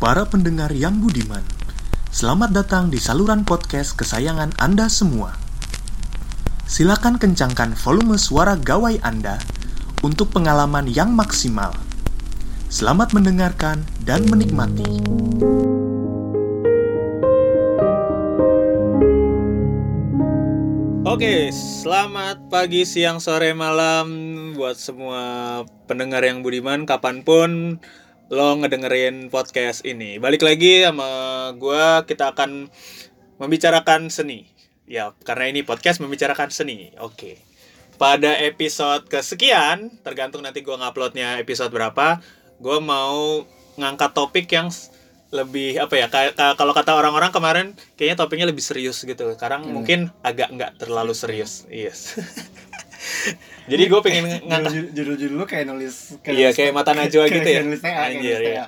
para pendengar yang budiman. Selamat datang di saluran podcast kesayangan Anda semua. Silakan kencangkan volume suara gawai Anda untuk pengalaman yang maksimal. Selamat mendengarkan dan menikmati. Oke, selamat pagi, siang, sore, malam buat semua pendengar yang budiman kapan pun lo ngedengerin podcast ini. Balik lagi sama gua, kita akan membicarakan seni. Ya, karena ini podcast membicarakan seni. Oke. Pada episode kesekian, tergantung nanti gua nguploadnya episode berapa, gua mau ngangkat topik yang lebih apa ya kalau kata orang-orang kemarin kayaknya topiknya lebih serius gitu sekarang mungkin agak nggak terlalu serius yes jadi gue pengen ngangkat judul-judul lu kayak nulis Iya, kayak mata najwa gitu ya. kayak nulis TA, kayak Anjir. TA.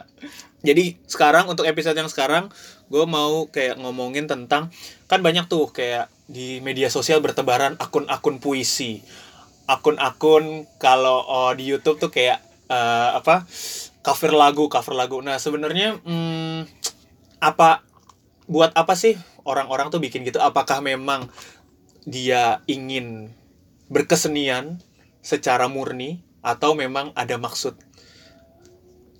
Jadi sekarang untuk episode yang sekarang gue mau kayak ngomongin tentang kan banyak tuh kayak di media sosial bertebaran akun-akun puisi, akun-akun kalau oh, di YouTube tuh kayak eh, apa cover lagu cover lagu. Nah sebenarnya hmm, apa buat apa sih orang-orang tuh bikin gitu? Apakah memang dia ingin berkesenian secara murni atau memang ada maksud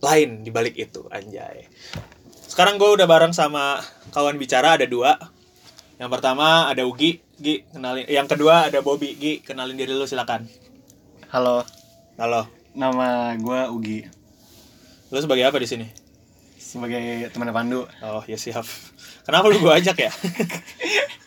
lain di balik itu anjay. Sekarang gue udah bareng sama kawan bicara ada dua. Yang pertama ada Ugi Gi kenalin yang kedua ada Bobby. Gi kenalin diri lu silakan. Halo. Halo. Nama gua Ugi. Lu sebagai apa di sini? Sebagai teman Pandu. Oh ya siap. Kenapa lu gue ajak ya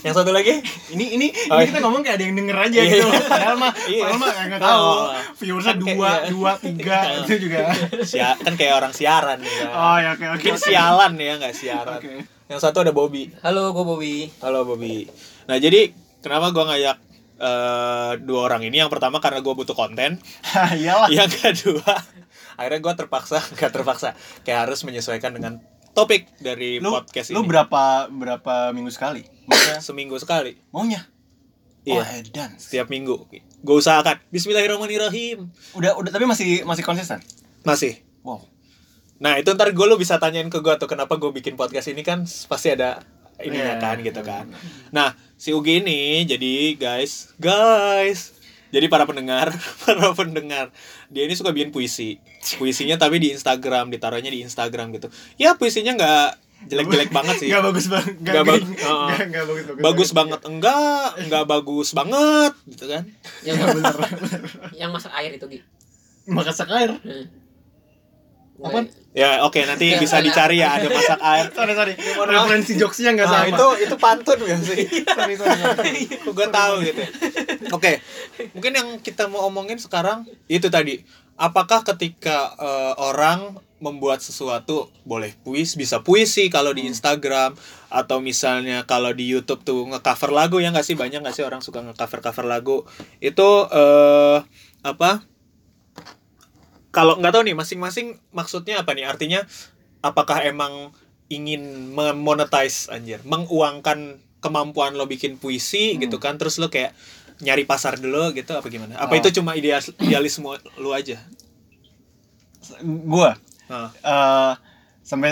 yang satu lagi ini ini Oh, ini iya. kita ngomong kayak ada yang denger aja Iya, gitu iya. padahal mah Iya. padahal mah nggak tahu viewersnya Kan kayak- dua iya. dua tiga itu juga Sia kan kayak orang siaran nih kan. oh ya oke oke mungkin oke. sialan ya nggak siaran Oke. yang satu ada Bobby Halo, gue Bobby. Halo Bobby. Nah jadi kenapa gua ngajak eh, dua orang ini? Yang pertama karena gue butuh konten. iyalah Yang kedua akhirnya gua terpaksa nggak terpaksa kayak harus menyesuaikan dengan topik dari lu podcast lu ini. berapa berapa minggu sekali maksudnya Seminggu sekali. maunya Iya. oh, edan Setiap minggu. Gue usahakan. Bismillahirrahmanirrahim. udah udah tapi masih masih konsisten Masih. wow Nah itu ntar gue lo bisa tanyain ke gue tuh kenapa gue bikin podcast ini kan pasti ada ininya Iya. kan gitu kan. Nah si Ugi ini jadi guys, guys, jadi para pendengar, para pendengar, dia ini suka bikin puisi, puisinya tapi di Instagram, ditaruhnya di Instagram gitu. Ya puisinya nggak jelek-jelek banget sih. Nggak bagus banget Nggak bagus. Bagus bagus Bagus banget enggak, enggak bagus banget gitu kan. Yang bener yang masak air itu, Gi. masak air Hmm. Apaan? Ya oke nanti bisa dicari ya ada masak air. sorry sorry referensi jokesnya nggak Nah, sama itu itu pantun ya sih. sorry sorry, sorry. Kok gue tahu gitu. ya. Oke, mungkin yang kita mau omongin sekarang itu tadi. Apakah ketika eh, orang membuat sesuatu boleh puis bisa puisi kalau di Instagram atau misalnya kalau di YouTube tuh ngecover lagu ya nggak sih banyak nggak sih orang suka ngecover cover lagu itu eh apa kalau nggak tahu nih masing-masing maksudnya apa nih? Artinya apakah emang ingin memonetize anjir menguangkan kemampuan lo bikin puisi gitu kan? Terus lo kayak nyari pasar dulu gitu apa gimana? Apa Oh. itu cuma ideal idealisme lu aja? Gua? Nah, eh sampai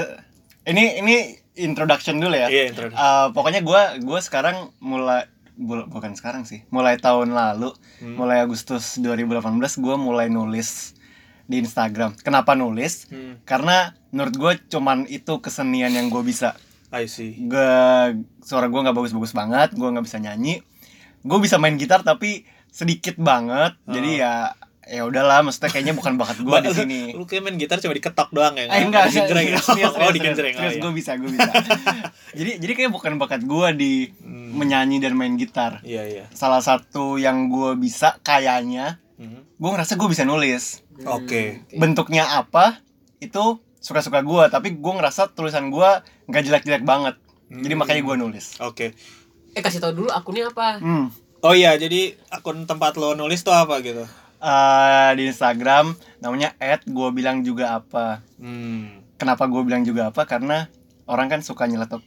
ini ini introduction dulu ya. Iya intro Eh, pokoknya gua gua sekarang mulai bukan sekarang sih mulai tahun lalu Hmm. mulai Agustus 2018 gua mulai nulis di Instagram. Kenapa nulis? Hmm, karena menurut gue cuman itu kesenian yang gue bisa. I see. Gue suara gue nggak bagus-bagus banget gue nggak bisa nyanyi. Gue bisa main gitar tapi sedikit banget. Jadi ya ya udahlah maksudnya kayaknya bukan bakat gue di sini. lu kayak main gitar cuma diketok doang ya Eh, enggak, digenjreng serius, oh serius, digenjreng oh, serius, iya. gue bisa, gue bisa. jadi, jadi kayak bukan bakat gue di Hmm. menyanyi dan main gitar. iya iya. Salah satu yang gue bisa kayaknya, Mhm. gue ngerasa gue bisa nulis. Oke. Bentuknya apa, itu suka-suka gue. Tapi gue ngerasa tulisan gue nggak jelek-jelek banget. Jadi Hmm. makanya gue nulis. oke Eh, kasih tau dulu akunnya apa? Hmm. oh iya jadi akun tempat lo nulis tuh apa gitu Eh, di Instagram namanya gue bilang juga apa. hmm Kenapa gue bilang juga apa? Karena orang kan suka nyeletuk.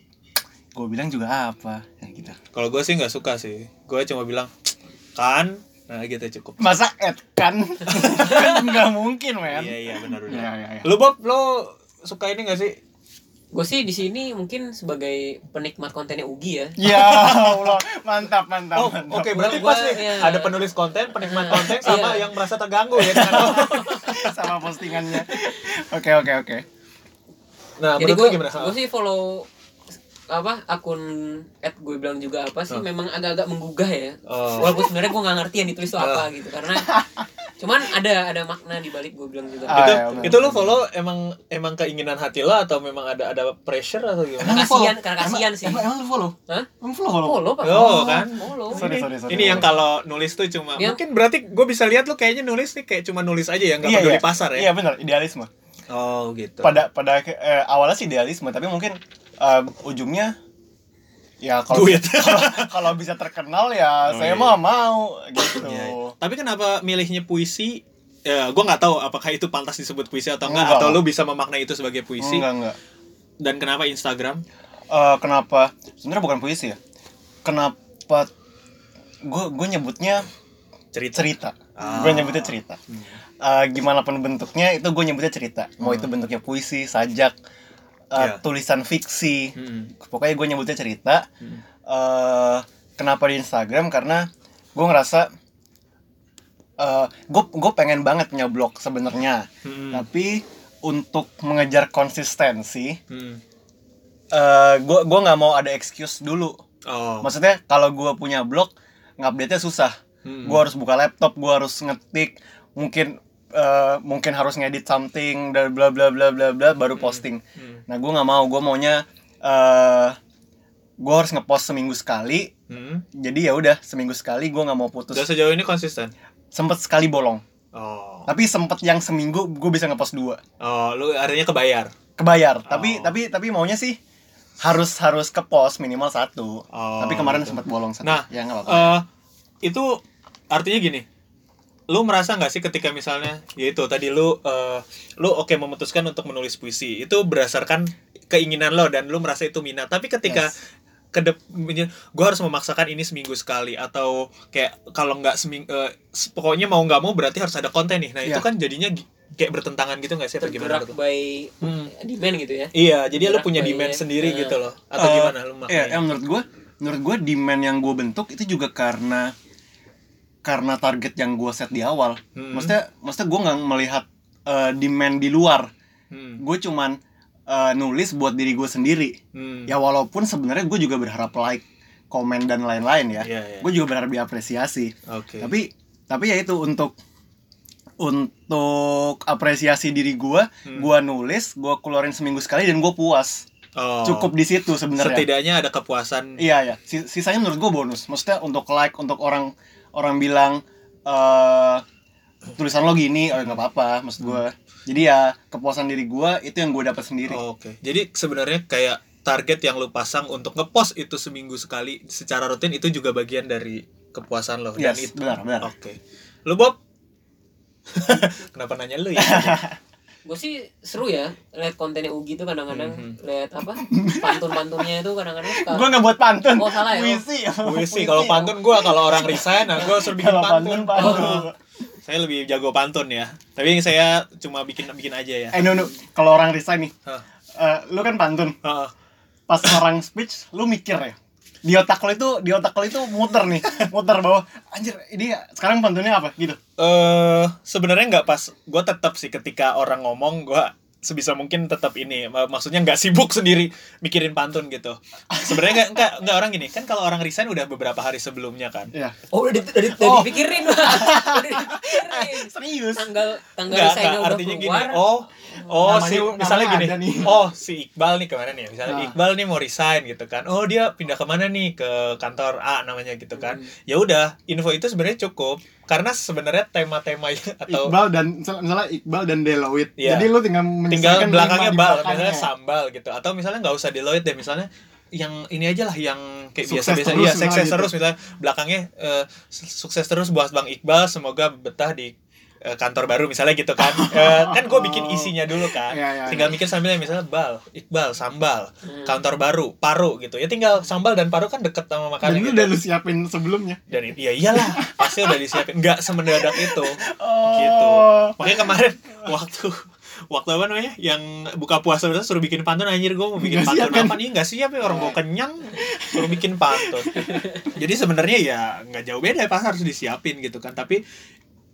Gue bilang juga apa, ya gitu. kalau gue sih nggak suka sih gue cuma bilang kan nah gitu cukup masa Ed kan kan nggak mungkin men iya iya benar benar Iya, iya, iya. lu Bob lo suka ini gak sih Gue sih di sini mungkin sebagai penikmat kontennya Ugi ya. Ya Allah, mantap mantap. Oh, mantap. oke berarti Gua- pas nih iya. ada penulis konten, penikmat konten sama Iya. yang merasa terganggu ya dengan sama postingannya. Oke oke oke. Nah, Jadi menurut lu gue gimana? gue sih follow apa akun at gue bilang juga apa sih Oh. memang agak-agak menggugah ya Oh. walaupun sebenarnya gue nggak ngerti yang ditulis itu apa gitu karena cuman ada ada makna di balik gue bilang juga Ah, itu ya, itu lo follow emang emang keinginan hati lo atau memang ada ada pressure atau gimana? Emang kasihan, karena kasihan sih. Emang, emang lu follow? Hah? Emang follow follow? follow pak Oh, kan? follow Sorry, ini, sorry, sorry. ini yang kalau nulis tuh cuma Yang- mungkin berarti gue bisa lihat lo kayaknya nulis nih kayak cuma nulis aja ya nggak Iya, peduli iya. pasar Iya ya. benar, idealisme. Oh gitu. Pada pada eh, awalnya sih idealisme, tapi mungkin eh, ujungnya ya kalau kalau bisa terkenal ya Oh, saya iya. mah mau gitu. Iya. Tapi kenapa milihnya puisi? Ya, gue nggak tahu apakah itu pantas disebut puisi atau enggak, Enggak. atau lo bisa memaknai itu sebagai puisi. Enggak enggak. Dan kenapa Instagram? Eh, kenapa? Sebenarnya bukan puisi ya. Kenapa gue gue nyebutnya Cerita. cerita. Ah. Gue nyebutnya cerita. Hmm. Eh, gimana pun bentuknya itu gue nyebutnya cerita. Mau itu bentuknya puisi, sajak, eh, Iya. tulisan fiksi. Hmm. Pokoknya gue nyebutnya cerita. Hmm. eh kenapa di Instagram? Karena gue ngerasa gue gue pengen banget punya blog sebenarnya. Hmm. Tapi untuk mengejar konsistensi, Hmm. gue gue nggak mau ada excuse dulu. Oh. Maksudnya kalau gue punya blog ngupdate-nya susah. Hmm. Gue harus buka laptop, gue harus ngetik, mungkin eh, mungkin harus ngedit something dan bla bla bla bla bla baru posting. Hmm. Nah gue nggak mau, gue maunya eh gue harus ngepost seminggu sekali. Hmm. Jadi ya udah seminggu sekali gue nggak mau putus. Dan sejauh ini konsisten. Sempet sekali bolong, Oh. tapi sempet yang seminggu gue bisa ngepost dua. Oh, lu artinya kebayar. Kebayar, tapi Oh. tapi tapi maunya sih harus harus ke post minimal satu. Oh, tapi kemarin gitu. sempet bolong satu. Nah, ya nggak apa-apa. eh itu artinya gini. Lu merasa nggak sih ketika misalnya yaitu tadi lu eh, lu oke memutuskan untuk menulis puisi itu berdasarkan keinginan lo dan lu merasa itu minat. Tapi ketika Yes. kedep gue harus memaksakan ini seminggu sekali atau kayak kalau nggak seminggu pokoknya mau nggak mau berarti harus ada konten nih. Nah, itu Iya. kan jadinya kayak bertentangan gitu nggak sih atau gimana tuh? by Hmm. demand gitu ya Iya, jadi lu Bergerak punya by- demand sendiri eh, gitu loh. Atau Eh, gimana lu Iya, maknanya? ya menurut gue, menurut gue demand yang gue bentuk itu juga karena karena target yang gue set di awal. Hmm. Maksudnya, maksudnya gue nggak melihat eh, demand di luar. Hmm. Gue cuman eh, nulis buat diri gue sendiri. Hmm. Ya walaupun sebenarnya gue juga berharap like, komen dan lain-lain ya. Iya, iya. Gue juga berharap diapresiasi. Oke. Tapi tapi ya itu untuk untuk apresiasi diri gue, Hmm. gue nulis, gue keluarin seminggu sekali dan gue puas. Oh. Cukup di situ sebenarnya. Setidaknya ada kepuasan. Iya ya, Si- sisanya menurut gue bonus. Maksudnya untuk like, untuk orang orang bilang eh tulisan lo gini, oh ya nggak apa-apa, maksud gue. Jadi ya kepuasan diri gue itu yang gue dapat sendiri. Oh, Oke. Jadi sebenarnya kayak target yang lu pasang untuk ngepost itu seminggu sekali secara rutin itu juga bagian dari kepuasan lo dan Yes, itu. benar, benar. Oke. Lu Bob? Kenapa nanya lu ya? gue sih seru ya lihat kontennya Ugi tuh kadang-kadang Mhm. lihat apa pantun-pantunnya itu kadang-kadang suka Gue nggak buat pantun. Oh, salah ya? Puisi. Puisi kalau pantun gua kalau orang resign nah gua suruh bikin pantun. pantun, pantun. Oh. Saya lebih jago pantun ya. Tapi saya cuma bikin bikin aja ya. Eh no no, kalau orang resign nih, Hah. eh, lu kan pantun. Heeh. Pas orang speech, lu mikir ya. Di otak lo itu, di otak lo itu muter nih, muter bahwa anjir ini sekarang pantunnya apa? Gitu. eh sebenarnya nggak pas. Gue tetap sih ketika orang ngomong gue sebisa mungkin tetap ini. Mak- maksudnya nggak sibuk sendiri mikirin pantun gitu. Sebenarnya nggak nggak nggak orang gini kan kalau orang resign udah beberapa hari sebelumnya kan. Iya. oh udah, di, udah, di- udah Oh. dipikirin. Udah dipikirin. Serius. tanggal tanggal nggak resign nggak udah artinya gini. keluar. Oh oh Namanya- si misalnya gini. nih. oh si Iqbal nih kemarin ya. Misalnya Ah. Iqbal nih mau resign gitu kan. Oh dia pindah ke mana nih? Ke kantor A namanya gitu kan. Hmm. ya udah info itu sebenarnya cukup karena sebenarnya tema-tema atau Iqbal dan misal- misalnya Iqbal dan Deloitte. Iya. Jadi lu tinggal tinggal belakangnya bal belakangnya. misalnya sambal gitu atau misalnya nggak usah Deloitte deh misalnya yang ini aja lah yang kayak biasa-biasa iya sukses gitu. terus misalnya belakangnya su- sukses terus buat Bang Iqbal semoga betah di eh, kantor baru misalnya gitu kan. Eh, kan gue bikin isinya dulu kan. Iya, iya, tinggal mikir sambil misalnya bal Iqbal sambal Hmm. kantor baru paru gitu. Ya tinggal sambal dan paru kan deket sama Dan makanan itu gitu. udah lu siapin sebelumnya. dan i- ya iyalah pasti udah disiapin. Nggak semendadak itu. Oh. gitu. Makanya kemarin waktu waktu apa namanya yang buka puasa terus suruh bikin pantun anjir gue mau bikin Nggak pantun siap, kan? apa nih? Nggak siap ya orang gue kenyang suruh bikin pantun. Jadi sebenarnya ya nggak jauh beda pas harus disiapin gitu kan. Tapi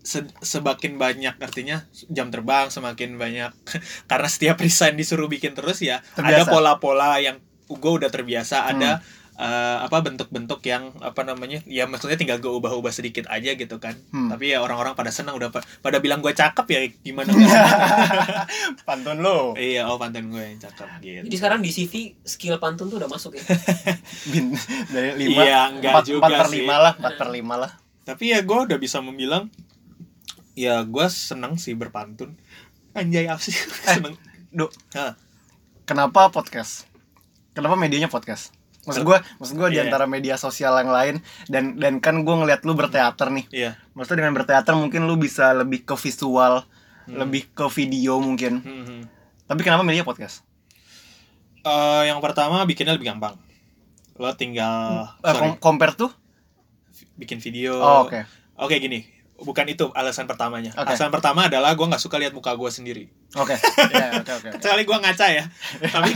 se- semakin banyak artinya jam terbang semakin banyak karena setiap resign disuruh bikin terus ya ada Terbiasa. pola-pola yang gue udah terbiasa Hmm. ada eh, apa bentuk-bentuk yang apa namanya ya maksudnya tinggal gue ubah-ubah sedikit aja gitu kan Hmm. tapi ya orang-orang pada senang udah pa- pada bilang gue cakep ya gimana? Pantun lo. iya oh pantun gue yang cakep gitu Jadi sekarang di CV skill pantun tuh udah masuk ya. Bin, dari lima. Iya, enggak empat, juga empat per sih. lima lah, empat per lima lah. tapi ya gue udah bisa membilang ya gue seneng sih berpantun anjay apa sih seneng Duk, Hah. kenapa podcast? Kenapa medianya podcast? Maksud gue, maksud gue di Iya. antara media sosial yang lain dan dan kan gue ngeliat lu berteater nih. iya Maksudnya dengan berteater mungkin lu bisa lebih ke visual, lebih ke video mungkin. Hmm, hmm. Tapi kenapa media podcast? Eh, yang pertama bikinnya lebih gampang lo tinggal Eh, sorry, com- compare tuh? bikin video Oh, oke. oke gini bukan itu alasan pertamanya Oke. alasan pertama adalah gue nggak suka lihat muka gue sendiri Oke. Iya, oke, oke. kecuali gue ngaca ya tapi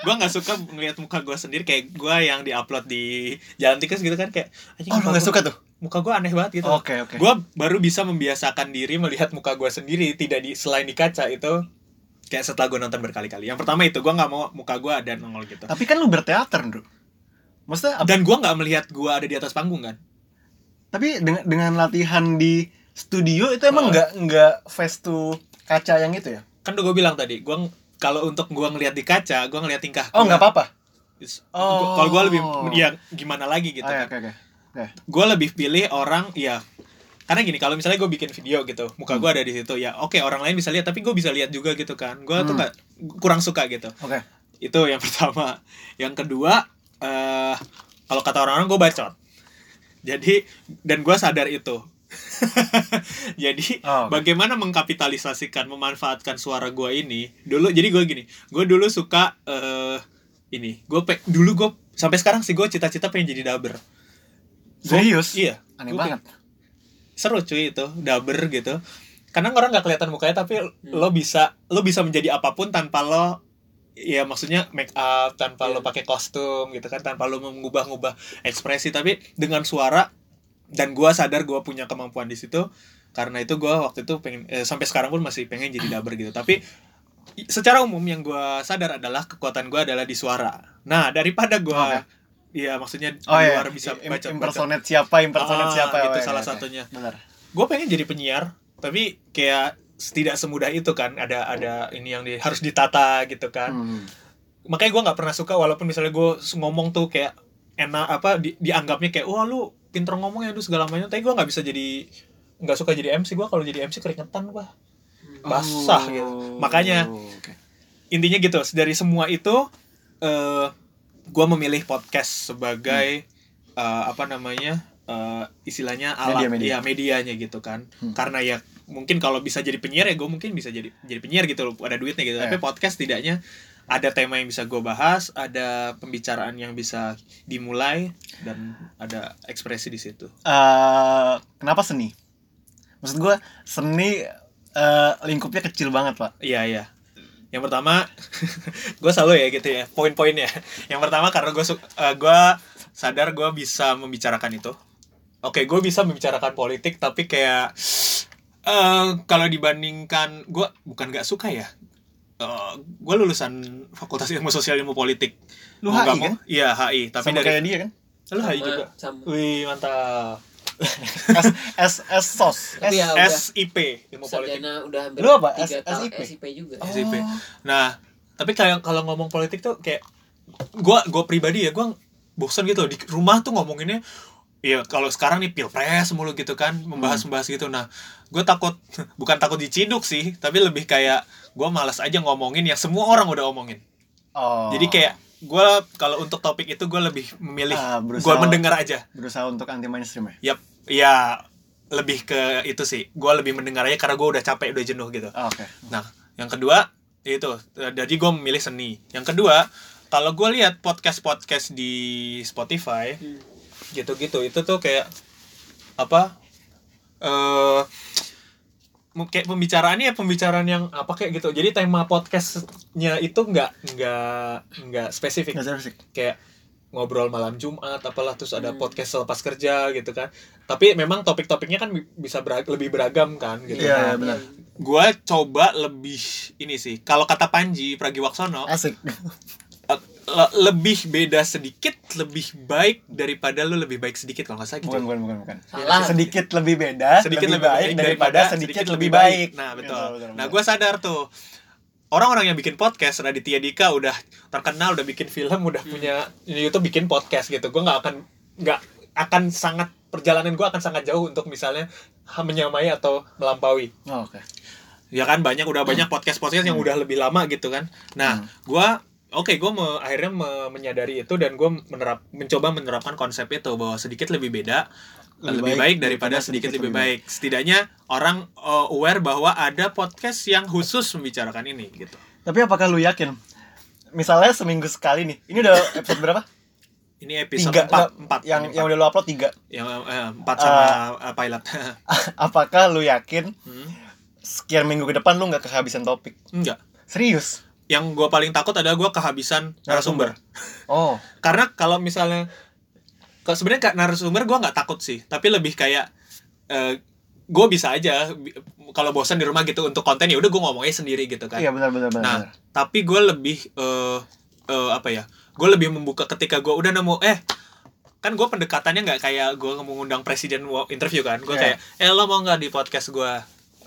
gue nggak suka ngeliat muka gue sendiri kayak gue yang diupload di jalan tikus gitu kan kayak Oh, lu muka gak gua- suka tuh? muka gue aneh banget gitu Oke, oke. gue baru bisa membiasakan diri melihat muka gue sendiri tidak di selain di kaca itu kayak setelah gue nonton berkali-kali yang pertama itu gue nggak mau muka gue ada nongol gitu Tapi kan lu berteater, Bro. Maksudnya apa? dan gue nggak melihat gue ada di atas panggung kan Tapi dengan dengan latihan di studio itu emang Oh. nggak nggak face to kaca yang itu ya? kan udah gue bilang tadi gue kalau untuk gue ngelihat di kaca gue ngelihat tingkah Oh, nggak apa-apa. Oh. kalau gue lebih ya gimana lagi gitu Ah, ya, kan oke, oke. Oke. gue lebih pilih orang ya karena gini kalau misalnya gue bikin video gitu muka gue ada di situ ya oke orang lain bisa lihat tapi gue bisa lihat juga gitu kan gue tuh Hmm. nggak kurang suka gitu Oke. itu yang pertama yang kedua eh kalau kata orang-orang gue bacot jadi dan gue sadar itu jadi Oh, oke. bagaimana mengkapitalisasikan memanfaatkan suara gue ini dulu jadi gue gini gue dulu suka eh ini gue dulu gue sampai sekarang sih gue cita-cita pengen jadi dubber Gua- Serius? iya Aneh Gua banget. seru cuy itu dubber gitu karena orang nggak kelihatan mukanya tapi lo bisa lo bisa menjadi apa pun tanpa lo ya maksudnya make up tanpa lo pakai kostum gitu kan tanpa lo mengubah-ubah ekspresi tapi dengan suara dan gua sadar gua punya kemampuan di situ karena itu gua waktu itu pengen eh, sampai sekarang pun masih pengen jadi dubber gitu tapi secara umum yang gua sadar adalah kekuatan gua adalah di suara nah daripada gua Iya maksudnya Oh iya, luar bisa baca impersonate siapa, impersonate Ah, siapa. gitu Oh, iya, salah oke. satunya. Benar. gue pengen jadi penyiar tapi kayak tidak semudah itu kan ada ada ini yang di, harus ditata gitu kan Hmm. makanya gue nggak pernah suka walaupun misalnya gue ngomong tuh kayak enak apa di, dianggapnya kayak wah lu pinter ngomong ya lu segala macam tapi gue nggak bisa jadi nggak suka jadi MC gue kalau jadi MC keringetan gue basah gitu makanya Oh, oke. intinya gitu dari semua itu eh gue memilih podcast sebagai eh, apa namanya eh, istilahnya alat Media-media. ya medianya gitu kan Hmm. karena ya mungkin kalau bisa jadi penyiar ya gue mungkin bisa jadi jadi penyiar gitu loh ada duitnya gitu tapi Eh. podcast tidaknya ada tema yang bisa gue bahas ada pembicaraan yang bisa dimulai dan ada ekspresi di situ Eh, kenapa seni? Maksud gue seni eh, lingkupnya kecil banget pak. Iya iya. Yang pertama, gue selalu ya gitu ya poin-poinnya. Yang pertama karena gue gue sadar gue bisa membicarakan itu. Oke, gue bisa membicarakan politik tapi kayak eh kalau dibandingkan gue bukan nggak suka ya. gue lulusan Fakultas Ilmu Sosial Ilmu Politik. Lu Mau HI mau- kan? Iya HI. Tapi Sama dari kayak dia kan? lu HI juga. sama. Wih mantap. S S S sos. Tapi ya udah SIP Ilmu Politik. sarjana udah hampir Lu apa? S- tahun SIP? SIP juga. Oh. SIP. Nah, tapi kayak kalau ngomong politik tuh kayak gua gua pribadi ya gua bosan gitu loh. di rumah tuh ngomonginnya ya kalau sekarang nih pilpres mulu gitu kan membahas-membahas gitu nah gue takut bukan takut diciduk sih tapi lebih kayak gue malas aja ngomongin yang semua orang udah omongin Oh. jadi kayak gue kalau untuk topik itu gue lebih memilih Ah, berusaha- gue mendengar aja berusaha untuk anti mainstream ya. Yap, ya lebih ke itu sih gue lebih mendengar aja karena gue udah capek udah jenuh gitu Oh, Oke. Nah, yang kedua itu jadi gue memilih seni. Yang kedua, kalau gue lihat podcast podcast di Spotify Hmm. gitu-gitu itu tuh kayak apa? eh mu- kayak pembicaraannya ya pembicaraan yang apa kayak gitu jadi tema podcastnya itu nggak nggak nggak spesifik sih. kayak ngobrol malam Jumat apalah terus ada Hmm. podcast selepas kerja gitu kan tapi memang topik-topiknya kan bi- bisa berag- lebih beragam kan gitu Iya, Nah, iya, benar. gua coba lebih ini sih kalau kata Panji Pragiwaksono Asik. Le- lebih beda sedikit lebih baik daripada lu lebih baik sedikit kalau nggak salah gitu Bukan, bukan, bukan, bukan. Salah. Sedikit lebih beda, sedikit lebih, baik daripada sedikit, lebih baik. Nah, betul. Betul, betul, Nah, gue sadar tuh orang-orang yang bikin podcast Raditya Dika udah terkenal udah bikin film udah Hmm. punya di YouTube bikin podcast gitu gue nggak akan nggak akan sangat perjalanan gue akan sangat jauh untuk misalnya menyamai atau melampaui Oh, Oke. ya kan banyak udah banyak podcast podcast yang udah lebih lama gitu kan nah Hmm. gua oke gue akhirnya me- menyadari itu dan gue menerap mencoba menerapkan konsep itu bahwa sedikit lebih beda lebih, baik, daripada sedikit, lebih baik. setidaknya orang uh, aware bahwa ada podcast yang khusus membicarakan ini gitu Tapi apakah lu yakin? Misalnya seminggu sekali nih. Ini udah episode berapa? ini episode tiga. 4, Nggak, 4 yang yang udah lu upload tiga. yang eh, empat sama uh, pilot apakah lu yakin Hmm. sekian minggu ke depan lu nggak kehabisan topik? enggak Serius? Yang gue paling takut adalah gue kehabisan narasumber Oh. karena kalau misalnya kalau sebenarnya kayak narasumber gue nggak takut sih tapi lebih kayak gue bisa aja kalau bosan di rumah gitu untuk konten ya udah gue ngomongnya sendiri gitu kan Iya benar benar benar. nah tapi gue lebih eh eh, apa ya gue lebih membuka ketika gue udah nemu eh kan gue pendekatannya nggak kayak gue mengundang presiden interview kan gue Iya. kayak eh lo mau nggak di podcast gue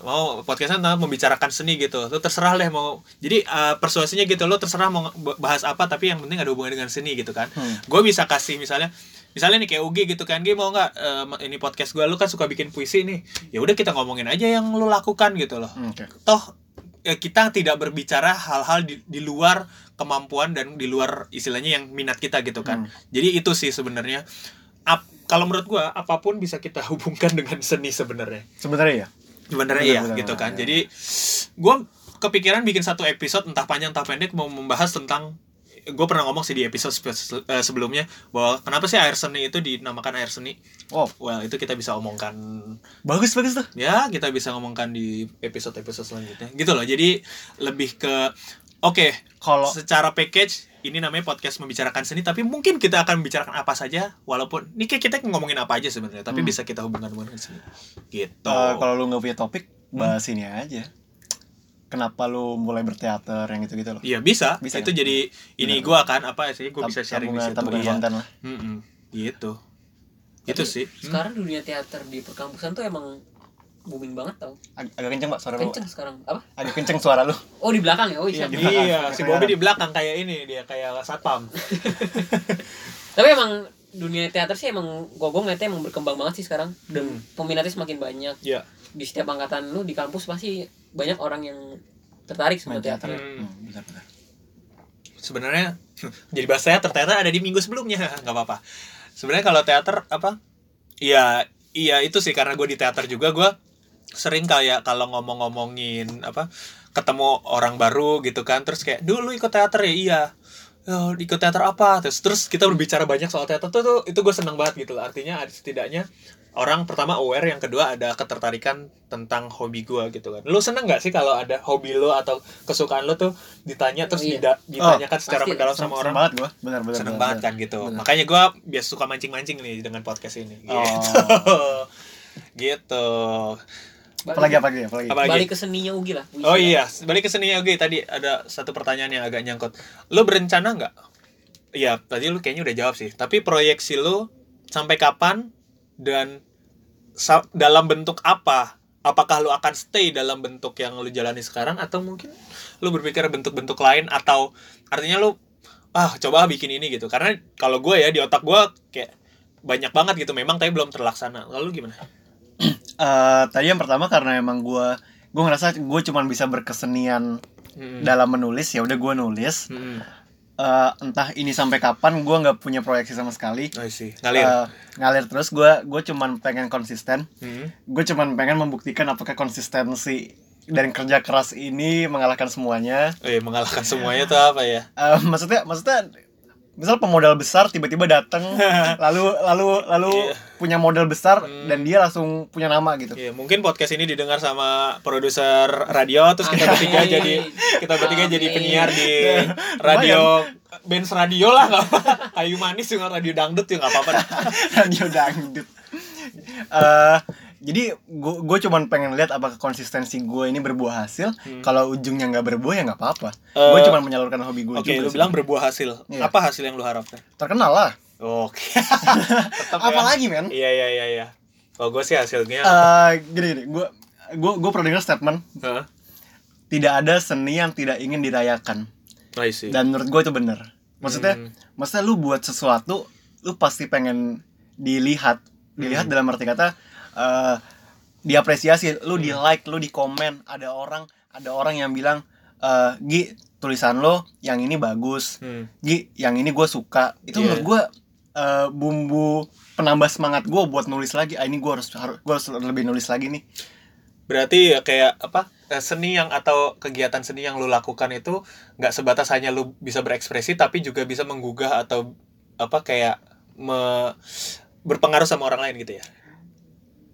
mau podcastnya tentang membicarakan seni gitu lo terserah deh mau jadi eh, persuasinya gitu lo terserah mau bahas apa tapi yang penting ada hubungan dengan seni gitu kan Hmm. gue bisa kasih misalnya misalnya nih kayak Ugi gitu kan Gi mau nggak eh, ini podcast gue lu kan suka bikin puisi nih ya udah kita ngomongin aja yang lu lakukan gitu loh Hmm, Oke. toh ya, kita tidak berbicara hal-hal di, di luar kemampuan dan di luar istilahnya yang minat kita gitu kan Hmm. jadi itu sih sebenarnya kalau menurut gua apa pun bisa kita hubungkan dengan seni sebenarnya Sebenarnya ya. Sebenarnya Benar, iya benar, gitu benar, kan iya. jadi gua kepikiran bikin satu episode entah panjang entah pendek mau membahas tentang gue pernah ngomong sih di episode eh, sebelumnya bahwa kenapa sih air seni itu dinamakan air seni Wow, well itu kita bisa omongkan bagus bagus tuh. ya kita bisa ngomongkan di episode-episode selanjutnya gitu loh jadi lebih ke oke Kalau secara package ini namanya podcast membicarakan seni tapi mungkin kita akan membicarakan apa saja walaupun ini kayak kita ngomongin apa aja sebenarnya tapi Hmm. bisa kita hubungkan dengan seni gitu eh, kalau lu nggak punya topik, Hmm. bahas ini aja. Kenapa lu mulai berteater yang gitu-gitu loh? Iya bisa, Bisa, itu kan? jadi ini Benar. gua kan apa sih gue bisa sharing di situ tabungan iya. konten lah. Mm-mm, gitu itu sih Hmm. sekarang dunia teater di perkampusan tuh emang booming banget tau Ag- agak kenceng pak suara lu. kenceng sekarang apa Agak kenceng suara lu. oh di belakang ya oh iya Iya, di belakang. iya si. Bobby di belakang kayak ini dia kayak satpam tapi emang dunia teater sih emang gue gue ngeliatnya emang berkembang banget sih sekarang dan Hmm. peminatnya semakin banyak Iya. di setiap angkatan lu di kampus pasti banyak orang yang tertarik sama Main teater. teater Hmm. Hmm, benar benar. sebenarnya jadi bahasa teater ternyata ada di minggu sebelumnya nggak apa-apa sebenarnya kalau teater apa iya iya itu sih karena gue di teater juga gue sering kayak kalau ngomong-ngomongin apa ketemu orang baru gitu kan terus kayak dulu ikut teater ya iya Oh, ikut teater apa terus terus kita berbicara banyak soal teater tuh, tuh itu gue seneng banget gitu loh artinya ada setidaknya orang pertama aware yang kedua ada ketertarikan tentang hobi gue gitu kan lu seneng nggak sih kalau ada hobi lo atau kesukaan lo tuh ditanya terus Oh, iya. dida- ditanyakan secara pasti. mendalam sama orang banget gua. Benar benar. seneng benar, banget kan benar. gitu Benar. makanya gue biasa suka mancing-mancing nih dengan podcast ini gitu Oh. gitu Apalagi apalagi apalagi. Apa lagi? balik ke seninya Ugi lah Ugi oh iya balik ke seninya oke tadi ada satu pertanyaan yang agak nyangkut lo berencana nggak Iya, tadi lu kayaknya udah jawab sih. Tapi proyeksi lu sampai kapan dan dalam bentuk apa? Apakah lu akan stay dalam bentuk yang lu jalani sekarang atau mungkin lu berpikir bentuk-bentuk lain atau artinya lu ah coba bikin ini gitu. Karena kalau gue ya di otak gue kayak banyak banget gitu memang tapi belum terlaksana. Lalu gimana? Eh, tadi yang pertama karena emang gua gua ngerasa gue cuman bisa berkesenian Hmm. dalam menulis ya udah gua nulis Hmm. Eh, entah ini sampai kapan gua nggak punya proyeksi sama sekali Oh. Ngalir. Eh, ngalir terus gua gue cuman pengen konsisten Hmm. gue cuman pengen membuktikan apakah konsistensi dan kerja keras ini mengalahkan semuanya Eh, mengalahkan semuanya tuh apa ya? Eh, maksudnya maksudnya misal pemodal besar tiba-tiba datang lalu lalu lalu Iya. punya modal besar Hmm. dan dia langsung punya nama gitu. Iya, mungkin podcast ini didengar sama produser radio terus kita bertiga jadi kita bertiga jadi penyiar di radio Benz radio lah nggak apa kayu manis juga radio dangdut juga nggak apa-apa. Radio dangdut. Eh, jadi gue gue cuman pengen lihat apakah konsistensi gue ini berbuah hasil. Kalau ujungnya nggak berbuah ya nggak apa-apa. Hmm. Eh, gue cuma menyalurkan hobi gue oke juga lu bilang berbuah hasil. Iya. apa hasil yang lu harapkan? Terkenal lah. Oke. Tetap ya. apalagi men? Iya iya iya iya. Kalau gue sih hasilnya Eh, gini gini. Gue gue gue pernah dengar statement. Hah? tidak ada seni yang tidak ingin dirayakan. I see. dan menurut gue itu bener. Maksudnya Hmm. maksudnya lu buat sesuatu lu pasti pengen dilihat. Dilihat Hmm. dalam arti kata eh, diapresiasi lu Hmm. di like lu di komen ada orang ada orang yang bilang eh Gi tulisan lo yang ini bagus Hmm. Gi yang ini gue suka itu Iya. menurut gue eh, bumbu penambah semangat gue buat nulis lagi ah ini gue harus harus gue harus lebih nulis lagi nih Berarti ya kayak apa eh, seni yang atau kegiatan seni yang lu lakukan itu nggak sebatas hanya lu bisa berekspresi tapi juga bisa menggugah atau apa kayak me- berpengaruh sama orang lain gitu ya.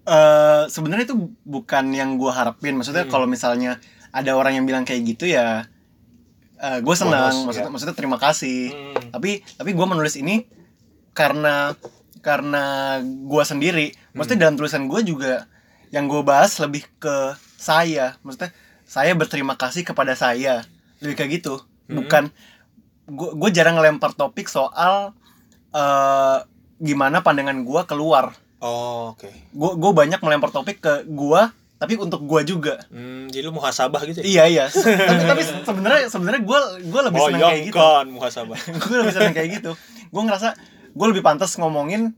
Eh sebenarnya itu bukan yang gue harapin. Maksudnya Hmm. kalau misalnya ada orang yang bilang kayak gitu ya gue senang. Bonus, maksudnya ya. maksudnya terima kasih. Hmm. tapi tapi gue menulis ini karena karena gue sendiri. Maksudnya dalam tulisan gue juga yang gue bahas lebih ke saya. Maksudnya saya berterima kasih kepada saya. Lebih kayak gitu. Hmm. bukan gue gue jarang ngelempar topik soal eh gimana pandangan gue keluar Oh, oke. gue gue banyak melempar topik ke gue tapi untuk gue juga Hmm, jadi lu muhasabah gitu ya? iya iya tapi tapi sebenarnya sebenarnya gue gue lebih oh, senang iya kayak gitu kan muhasabah. gue lebih seneng kayak gitu gue ngerasa gue lebih pantas ngomongin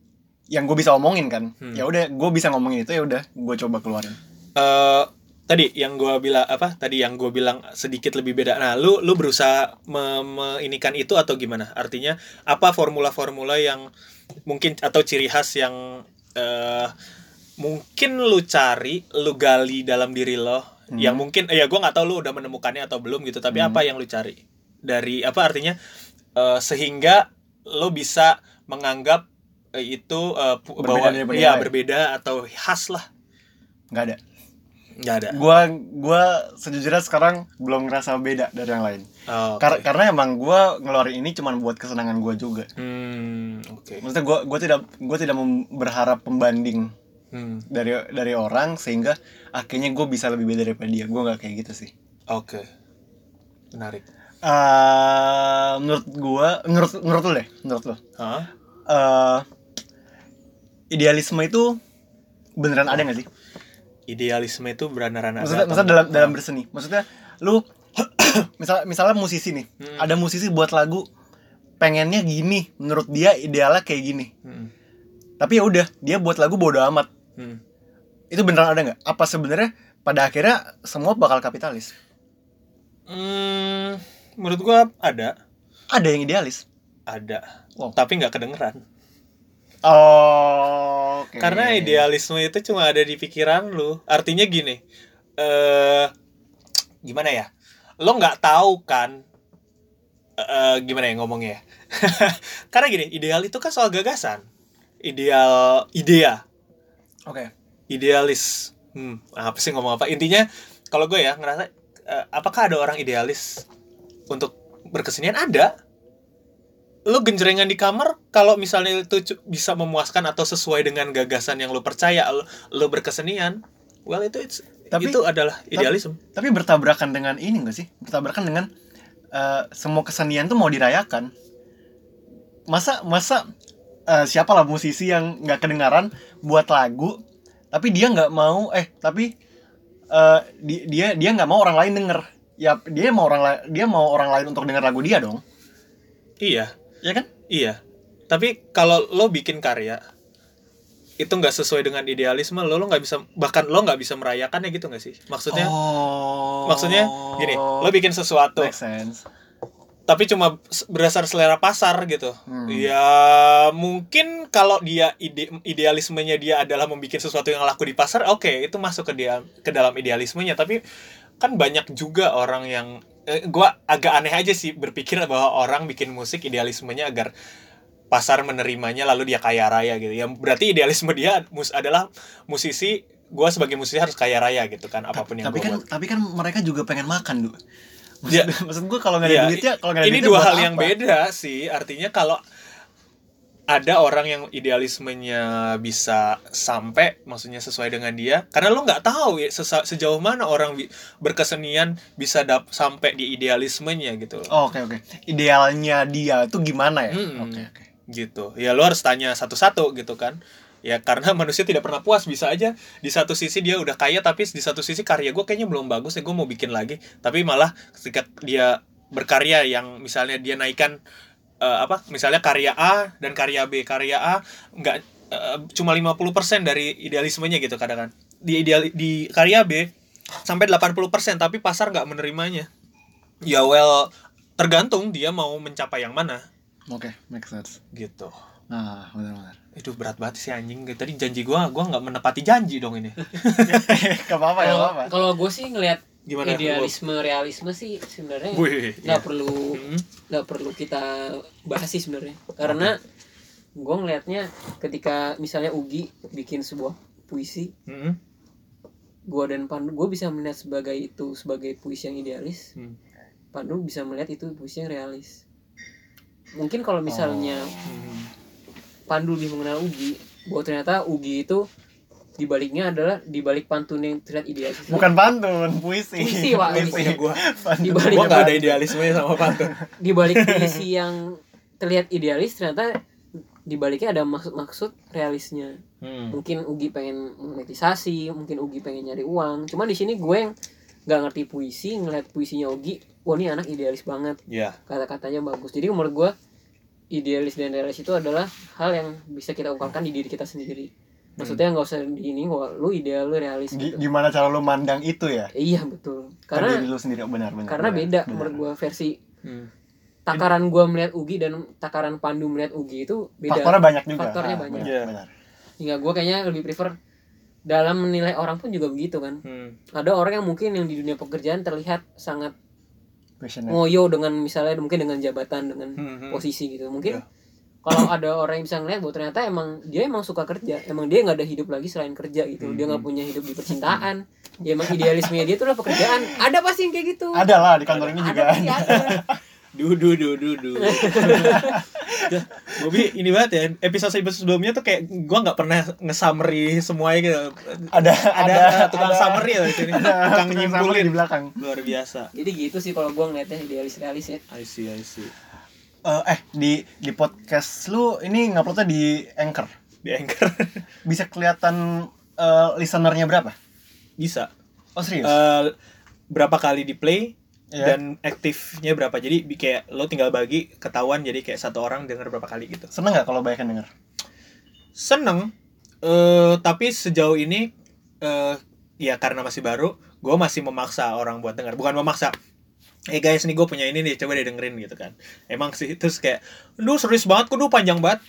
yang gue bisa omongin kan Hmm. ya udah gue bisa ngomongin itu ya udah gue coba keluarin Eh tadi yang gua bilang apa? Tadi yang gua bilang sedikit lebih beda. Nah, lu lu berusaha me, meinikan itu atau gimana? Artinya apa formula-formula yang mungkin atau ciri khas yang eh mungkin lu cari, lu gali dalam diri lo Hmm. yang mungkin ya gua nggak tahu lu udah menemukannya atau belum gitu, tapi Hmm. apa yang lu cari? Dari apa artinya eh, sehingga lo bisa menganggap eh, itu pu- Berbeda bahwa ya berbeda atau khas lah nggak ada nggak ada gue gue sejujurnya sekarang belum ngerasa beda dari yang lain Oh, oke. Kar- karena emang gue ngeluarin ini cuman buat kesenangan gue juga Hmm, oke. maksudnya gue gue tidak gue tidak berharap pembanding Hmm, dari dari orang sehingga akhirnya gue bisa lebih beda daripada dia gue nggak kayak gitu sih oke. Menarik. Eh menurut gue menurut menurut lo deh menurut lo Hah? eh idealisme itu beneran ada gak sih? Idealisme itu ada. Maksudnya, maksudnya dalam dalam berseni. Maksudnya lu misal misalnya musisi nih, Hmm. ada musisi buat lagu pengennya gini, menurut dia idealnya kayak gini. Hmm, Tapi ya udah, dia buat lagu bodo amat. hmm. Itu beneran ada nggak? Apa sebenarnya pada akhirnya semua bakal kapitalis? Hmm, menurut gua ada, Ada yang idealis. ada. Wow. Tapi nggak kedengeran. Oh, oke. Karena idealisme itu cuma ada di pikiran lu. Artinya gini, eh gimana ya? Lo nggak tahu kan? eh gimana ya ngomongnya? ya? Karena gini, ideal itu kan soal gagasan. Ideal, idea, Oke. idealis. Hmm, apa sih ngomong apa? Intinya, kalau gue ya ngerasa, eh, apakah ada orang idealis untuk berkesenian? Ada. Lo genjrengan di kamar, kalau misalnya itu bisa memuaskan atau sesuai dengan gagasan yang lo percaya, lo, lo berkesenian, well itu it's- Tapi- itu adalah idealisme. Tapi bertabrakan dengan ini gak sih? Bertabrakan dengan eh, semua kesenian tuh mau dirayakan. Masa masa eh, siapa lah musisi yang nggak kedengaran buat lagu, tapi dia nggak mau eh tapi eh, di- dia dia nggak mau orang lain denger. Ya dia mau orang dia mau orang lain untuk denger lagu dia dong. Iya, Ya kan? iya. Tapi kalau lo bikin karya itu nggak sesuai dengan idealisme lo lo nggak bisa bahkan lo nggak bisa merayakannya gitu nggak sih maksudnya Oh. maksudnya gini lo bikin sesuatu tapi cuma berdasar selera pasar gitu Hmm. ya mungkin kalau dia ide idealismenya dia adalah membuat sesuatu yang laku di pasar oke itu masuk ke dia ke dalam idealismenya tapi kan banyak juga orang yang eh, gua agak aneh aja sih berpikir bahwa orang bikin musik idealismenya agar pasar menerimanya lalu dia kaya raya gitu. Ya berarti idealisme dia mus adalah musisi gua sebagai musisi harus kaya raya gitu kan apa pun yang tapi kan buat. tapi kan mereka juga pengen makan dulu maksud, Ya. maksud gue kalau nggak ada Iya, duitnya kalau nggak ada ini duitnya dua hal yang apa? beda sih artinya kalau ada orang yang idealismenya bisa sampai maksudnya sesuai dengan dia karena lo nggak tahu ya sejauh mana orang berkesenian bisa dap sampai di idealismenya gitu loh. Oh, oke oke. Idealnya dia itu gimana ya? Oke oke. Gitu. Ya lo harus tanya satu-satu gitu kan. Ya karena manusia tidak pernah puas bisa aja di satu sisi dia udah kaya tapi di satu sisi karya gue kayaknya belum bagus ya gue mau bikin lagi. Tapi malah ketika dia berkarya yang misalnya dia naikkan eh, apa misalnya karya A dan karya B. Karya A nggak eh, cuma 50% dari idealismenya gitu kadang kan di ideal di karya B sampai 80% tapi pasar nggak menerimanya. Ya well tergantung dia mau mencapai yang mana. Oke make sense. Gitu. Nah benar-benar itu berat banget sih anjing. Tadi janji gua gua nggak menepati janji dong ini. Gak apa-apa ya Kalau apa kalau gue sih ngelihat gimana? Idealisme realisme sih sebenarnya nggak iya. perlu Hmm, nggak perlu kita bahas sih sebenarnya. Karena gue ngelihatnya ketika misalnya Ugi bikin sebuah puisi hmm, gue dan Pandu gue bisa melihat sebagai itu sebagai puisi yang idealis hmm, Pandu bisa melihat itu puisi yang realis. Mungkin kalau misalnya hmm. Pandu lebih mengenal Ugi bahwa ternyata Ugi itu dibaliknya adalah dibalik pantun yang terlihat idealis. Bukan pantun puisi. Puisi, Pak, puisi. gua Pantun. Dibalik- gua nggak ada idealismenya sama pantun. Dibalik puisi yang terlihat idealis ternyata dibaliknya ada maksud-maksud realisnya. Hmm. mungkin Ugi pengen monetisasi mungkin Ugi pengen nyari uang. Cuman di sini gue yang nggak ngerti puisi ngeliat puisinya Ugi wah ini anak idealis banget. Ya kata-katanya bagus. Jadi menurut gue idealis dan realis itu adalah hal yang bisa kita ungkapkan di diri kita sendiri maksudnya nggak usah di ini wah lu ideal lu realis Gi- gitu gimana cara lu mandang itu ya iya betul Kan karena diri lu sendiri oh, benar benar karena benar, beda benar. menurut gue versi hmm. takaran gue melihat Ugi dan takaran Pandu melihat Ugi itu beda faktornya banyak juga Faktornya Ah, banyak. benar, Iya. benar. hingga gue kayaknya lebih prefer dalam menilai orang pun juga begitu kan Hmm. ada orang yang mungkin yang di dunia pekerjaan terlihat sangat Passionate. ngoyo dengan misalnya mungkin dengan jabatan dengan Hmm, hmm. posisi gitu mungkin Iya. Kalau ada orang yang bisa ngeliat bahwa ternyata emang dia emang suka kerja. Emang dia nggak ada hidup lagi selain kerja gitu. Dia nggak punya hidup di percintaan. Ya emang idealismenya dia tuh lah pekerjaan. Ada pasti yang kayak gitu. Ada lah di kantor ini ada juga ada. Du du du du du. Ya, Bobby ini banget ya episode episode sebelumnya tuh kayak gua nggak pernah nge-summary semuanya gitu. Ada ada, tukang summary ya di sini. Tukang tukang summary di nyimpulin belakang. Luar biasa. Jadi gitu sih kalau gua ngeliatnya idealis realis ya I see I see Eh, eh di di podcast lu ini nguploadnya di Anchor. Di anchor. Bisa kelihatan eh, listenernya berapa? Bisa. Oh serius? Eh, berapa kali di play Iya. dan aktifnya berapa. Jadi kayak lo tinggal bagi ketahuan jadi kayak satu orang denger berapa kali gitu. Seneng nggak kalau banyak yang denger? Seneng. Eh tapi sejauh ini eh ya karena masih baru gue masih memaksa orang buat dengar bukan memaksa eh guys nih gue punya ini nih coba deh dengerin gitu kan. Emang sih terus kayak lu serius banget kudu panjang banget?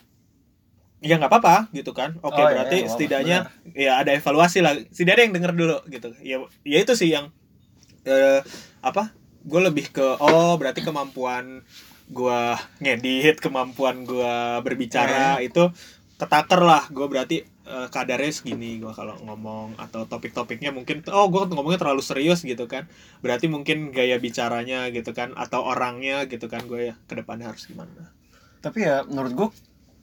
Ya nggak apa-apa gitu kan. Oke Oh, iya, berarti apa-apa, setidaknya ya ada evaluasi lah. Setidaknya yang denger dulu gitu. Ya ya itu sih yang eh apa gue lebih ke oh berarti kemampuan gue ngedit kemampuan gue berbicara itu ketaker lah. Gue berarti eh, kadarnya segini gue kalau ngomong atau topik-topiknya mungkin oh gue ngomongnya terlalu serius gitu kan. Berarti mungkin gaya bicaranya gitu kan atau orangnya gitu kan gue ya ke depannya harus gimana. Tapi ya menurut gue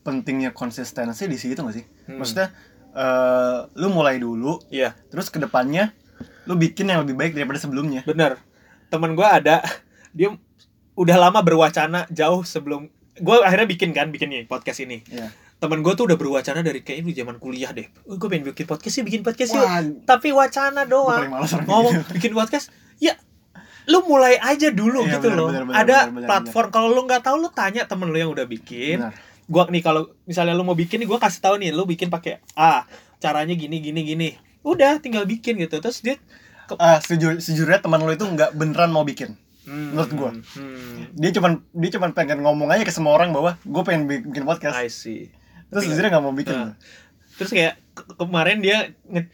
pentingnya konsistensi di situ gak sih? Hmm. maksudnya eh, lu mulai dulu iya. terus ke depannya lu bikin yang lebih baik daripada sebelumnya. Bener. Temen gue ada dia udah lama berwacana jauh sebelum gue akhirnya bikin kan bikin nih podcast ini. Iya. Temen gue tuh udah berwacana dari kayak ini zaman kuliah deh. Oh, gue pengen bikin podcast sih bikin podcast Wah, tapi wacana doang. ngomong gitu. bikin podcast? Ya lu mulai aja dulu Iya, gitu benar, loh. benar, benar, ada benar, benar, platform kalau lu nggak tahu lu tanya temen lu yang udah bikin. Benar. gua nih kalau misalnya lu mau bikin nih gua kasih tahu nih lu bikin pakai A caranya gini gini gini. Udah tinggal bikin gitu. Terus dia ah sejujur sejujurnya teman lu itu nggak beneran mau bikin hmm, Menurut gua. hmm, dia cuman dia cuman pengen ngomong aja ke semua orang bahwa gue pengen bi- bikin podcast. I see terus sejujurnya nggak mau bikin Nah, terus kayak ke- kemarin dia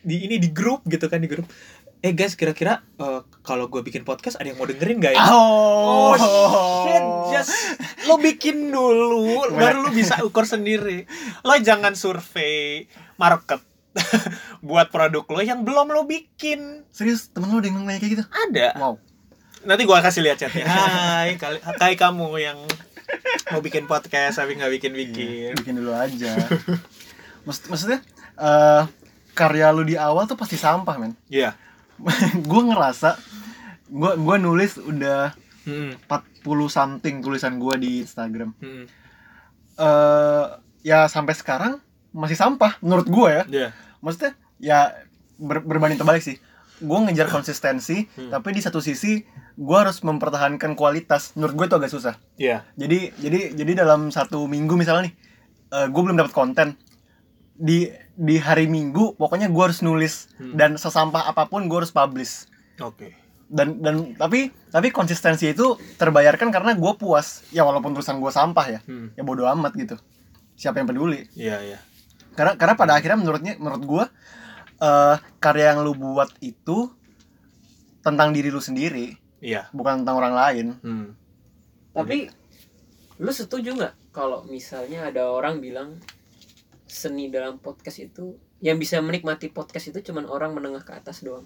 di ini di grup gitu kan di grup eh guys kira-kira eh, kalau gue bikin podcast ada yang mau dengerin gak ya Oh, shit, just lo bikin dulu, baru lo bisa ukur sendiri. Lo jangan survei market buat produk lo yang belum lo bikin. Serius, temen lo ada yang kayak gitu? Ada. Wow. Nanti gua kasih lihat chatnya. Hai, kali, hai kamu yang mau bikin podcast tapi nggak bikin bikin. Bikin dulu aja. Maksud, maksudnya eh karya lu di awal tuh pasti sampah, men. Iya. gue ngerasa gue gua nulis udah Hmm, 40 something tulisan gue di Instagram. hmm. eh ya sampai sekarang masih sampah menurut gue ya. Iya. Maksudnya ya ber- berbanding terbalik sih. Gue ngejar konsistensi, Hmm. tapi di satu sisi gue harus mempertahankan kualitas. Menurut gue itu agak susah. Iya. Jadi jadi jadi dalam satu minggu misalnya nih, gue belum dapat konten di di hari Minggu, pokoknya gue harus nulis Hmm. dan sesampah apa pun gue harus publish. Oke. Dan dan tapi tapi konsistensi itu terbayarkan karena gue puas. Ya walaupun tulisan gue sampah ya, Hmm. ya bodo amat gitu. Siapa yang peduli? Iya, iya. Karena karena pada akhirnya menurutnya menurut gue eh karya yang lu buat itu tentang diri lu sendiri, Iya. bukan tentang orang lain. Hmm. Tapi lu setuju nggak kalau misalnya ada orang bilang seni dalam podcast itu yang bisa menikmati podcast itu cuman orang menengah ke atas doang.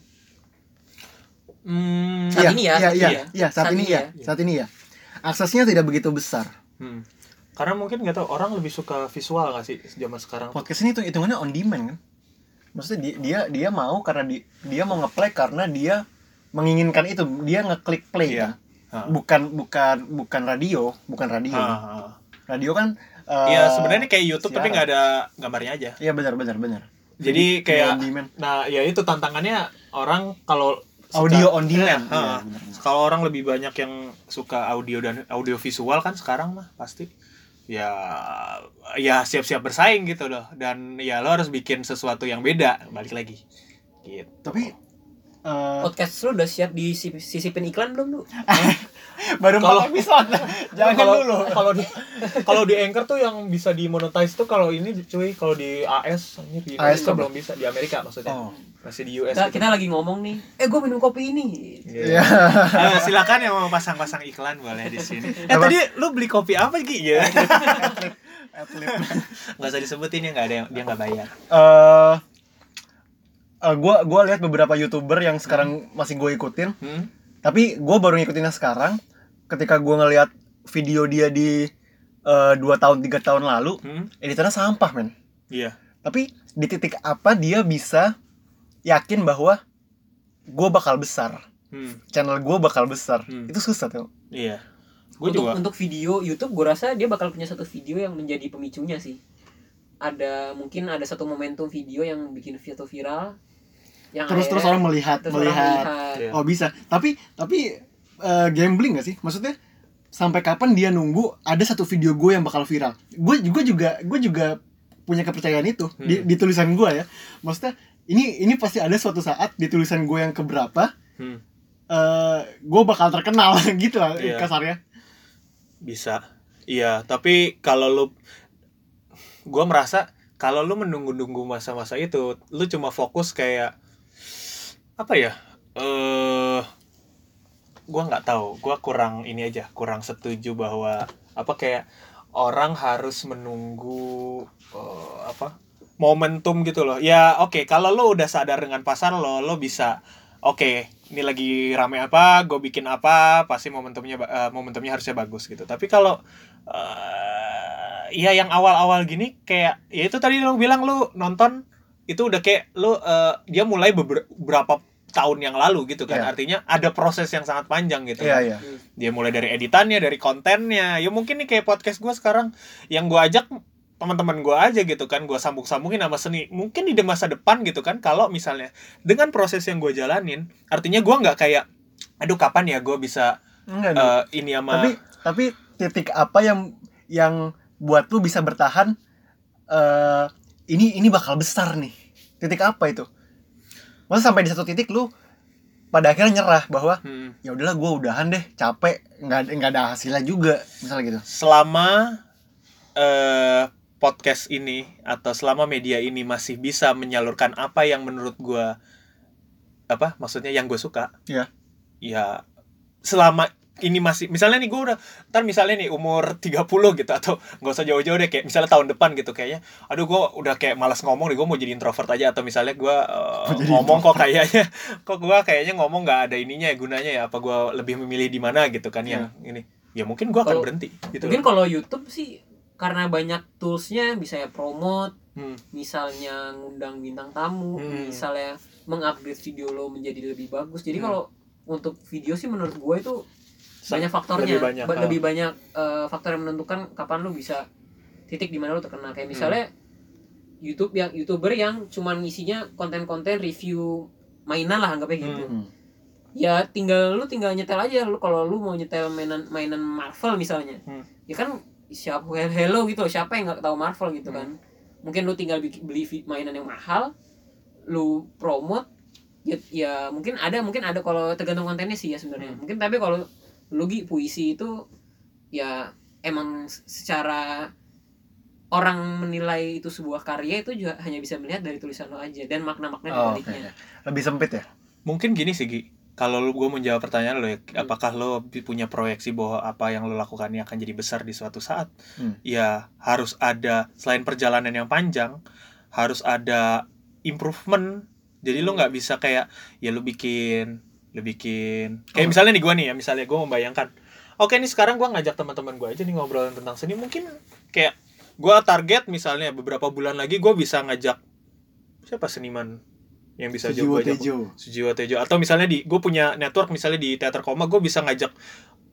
Hmm. Saat Iya, ini ya, iya, saat iya, ini ya. iya, saat, Saat ini ini ya, ya. saat ini ya. Aksesnya tidak begitu besar. Hmm. Karena mungkin nggak tahu orang lebih suka visual nggak sih zaman sekarang? Podcast ini tuh hitungannya on demand kan. Maksudnya dia dia, dia mau karena di, dia mau ngeplay karena dia menginginkan itu, dia ngeklik play Iya. kan. Ha. Bukan bukan bukan radio, bukan radio. Ha, ha. Radio kan eh, Iya, sebenarnya kayak YouTube tapi siaran. nggak ada gambarnya aja. Iya benar benar benar. Jadi kayak on demand. nah ya itu tantangannya orang kalau suka- Audio on demand. Benar, benar. Kalau orang lebih banyak yang suka audio dan audio visual kan sekarang mah pasti ya ya siap-siap bersaing gitu loh dan ya lo harus bikin sesuatu yang beda balik lagi gitu Tapi eh, Podcast lu udah siap disisipin iklan belum lu? baru kalau- episode. Jangan kalau dulu. kalau di kalau di Anchor tuh yang bisa dimonetize tuh kalau ini cuy kalau di AS anjir di AS belum bisa di Amerika maksudnya Oh. Masih di US Kita, gitu. kita lagi ngomong nih, eh gue minum kopi ini. Iya. Iya. Eh, silakan yang mau pasang-pasang iklan boleh di sini. Eh Apa? tadi lu beli kopi apa Ki? Ya. Nggak usah disebutin ya nggak ada yang dia nggak bayar. eh eh, gua gua lihat beberapa youtuber yang sekarang masih gue ikutin Hmm? tapi gue baru ngikutinnya sekarang ketika gue ngelihat video dia di eh, dua tahun tiga tahun lalu Hmm? editannya sampah men Iya. tapi di titik apa dia bisa yakin bahwa gue bakal besar Hmm. channel gue bakal besar Hmm. itu susah tuh Iya. Gue untuk juga. untuk video YouTube gue rasa dia bakal punya satu video yang menjadi pemicunya sih. Ada mungkin ada satu momentum video yang bikin video viral yang terus terus orang melihat terus orang melihat melihat. Iya. oh bisa tapi tapi eh, gambling gak sih maksudnya sampai kapan dia nunggu ada satu video gue yang bakal viral gue gue juga gue juga punya kepercayaan itu di, Hmm. di tulisan gue ya maksudnya ini ini pasti ada suatu saat di tulisan gue yang keberapa Hmm. eh gue bakal terkenal gitu lah Iya. kasarnya Bisa. Iya, tapi kalau lu gua merasa kalau lu menunggu-nunggu masa-masa itu, lu cuma fokus kayak apa ya? Eh gua nggak tahu, gua kurang ini aja, kurang setuju bahwa apa kayak orang harus menunggu eh, apa? Momentum gitu loh. Ya, oke, kalau lo udah sadar dengan pasar lo, lo bisa oke, ini lagi rame apa, gue bikin apa, pasti momentumnya eh, momentumnya harusnya bagus gitu. Tapi kalau eh ya yang awal-awal gini kayak ya itu tadi lo bilang lo nonton itu udah kayak lo eh, dia mulai beber- beberapa tahun yang lalu gitu kan. Iya. Artinya ada proses yang sangat panjang gitu. iya kan. iya Dia mulai dari editannya, dari kontennya. Ya mungkin nih kayak podcast gue sekarang yang gue ajak teman-teman gue aja gitu kan gue sambung-sambungin sama seni. Mungkin di masa depan gitu kan kalau misalnya dengan proses yang gue jalanin artinya gue nggak kayak aduh kapan ya gue bisa enggak eh, ini sama tapi tapi titik apa yang yang buat lu bisa bertahan eh ini ini bakal besar nih. Titik apa itu? Masa sampai di satu titik lu pada akhirnya nyerah bahwa Hmm. ya udahlah gue udahan deh capek nggak nggak ada hasilnya juga misalnya gitu. Selama eh podcast ini atau selama media ini masih bisa menyalurkan apa yang menurut gue apa maksudnya yang gue suka. Iya. ya selama ini masih misalnya nih gue udah ntar misalnya nih umur 30 gitu atau nggak usah jauh-jauh deh kayak misalnya tahun depan gitu kayaknya aduh gue udah kayak malas ngomong nih gue mau jadi introvert aja atau misalnya gue uh, ngomong kok kayaknya kok gue kayaknya ngomong nggak ada ininya ya gunanya ya apa gue lebih memilih di mana gitu kan yang ini. Ya mungkin gue akan berhenti gitu mungkin kalau YouTube sih karena banyak toolsnya bisa ya promote Hmm. misalnya ngundang bintang tamu Hmm. misalnya mengupgrade video lo menjadi lebih bagus jadi Hmm. kalau untuk video sih menurut gue itu banyak faktornya lebih banyak, Ba- ah. lebih banyak eh, faktor yang menentukan kapan lo bisa titik di mana lo terkenal kayak misalnya YouTube yang youtuber yang cuman isinya konten-konten review mainan lah anggapnya gitu Hmm. ya tinggal lu tinggal nyetel aja lu kalau lu mau nyetel mainan mainan Marvel misalnya Hmm. ya kan siapa hello gitu loh siapa yang nggak tahu Marvel gitu Hmm. kan mungkin lu tinggal beli mainan yang mahal lu promote ya, ya mungkin ada mungkin ada kalau tergantung kontennya sih ya sebenarnya Hmm. mungkin tapi kalau lu Gi, puisi itu ya emang secara orang menilai itu sebuah karya itu juga hanya bisa melihat dari tulisan lo aja dan makna-makna di Oh, baliknya oke. Lebih sempit ya? mungkin gini sih Gi kalau lu gue menjawab pertanyaan lo ya Hmm. apakah lo punya proyeksi bahwa apa yang lo lakukan ini akan jadi besar di suatu saat Hmm. ya harus ada selain perjalanan yang panjang harus ada improvement jadi lo nggak bisa kayak ya lo bikin lo bikin kayak Oh. misalnya nih gue nih ya misalnya gue membayangkan oke nih sekarang gue ngajak teman-teman gue aja nih ngobrolin tentang seni mungkin kayak gue target misalnya beberapa bulan lagi gue bisa ngajak siapa seniman yang bisa Sujiwo ajak Tejo. Sujiwo Tejo atau misalnya di gue punya network misalnya di teater koma gue bisa ngajak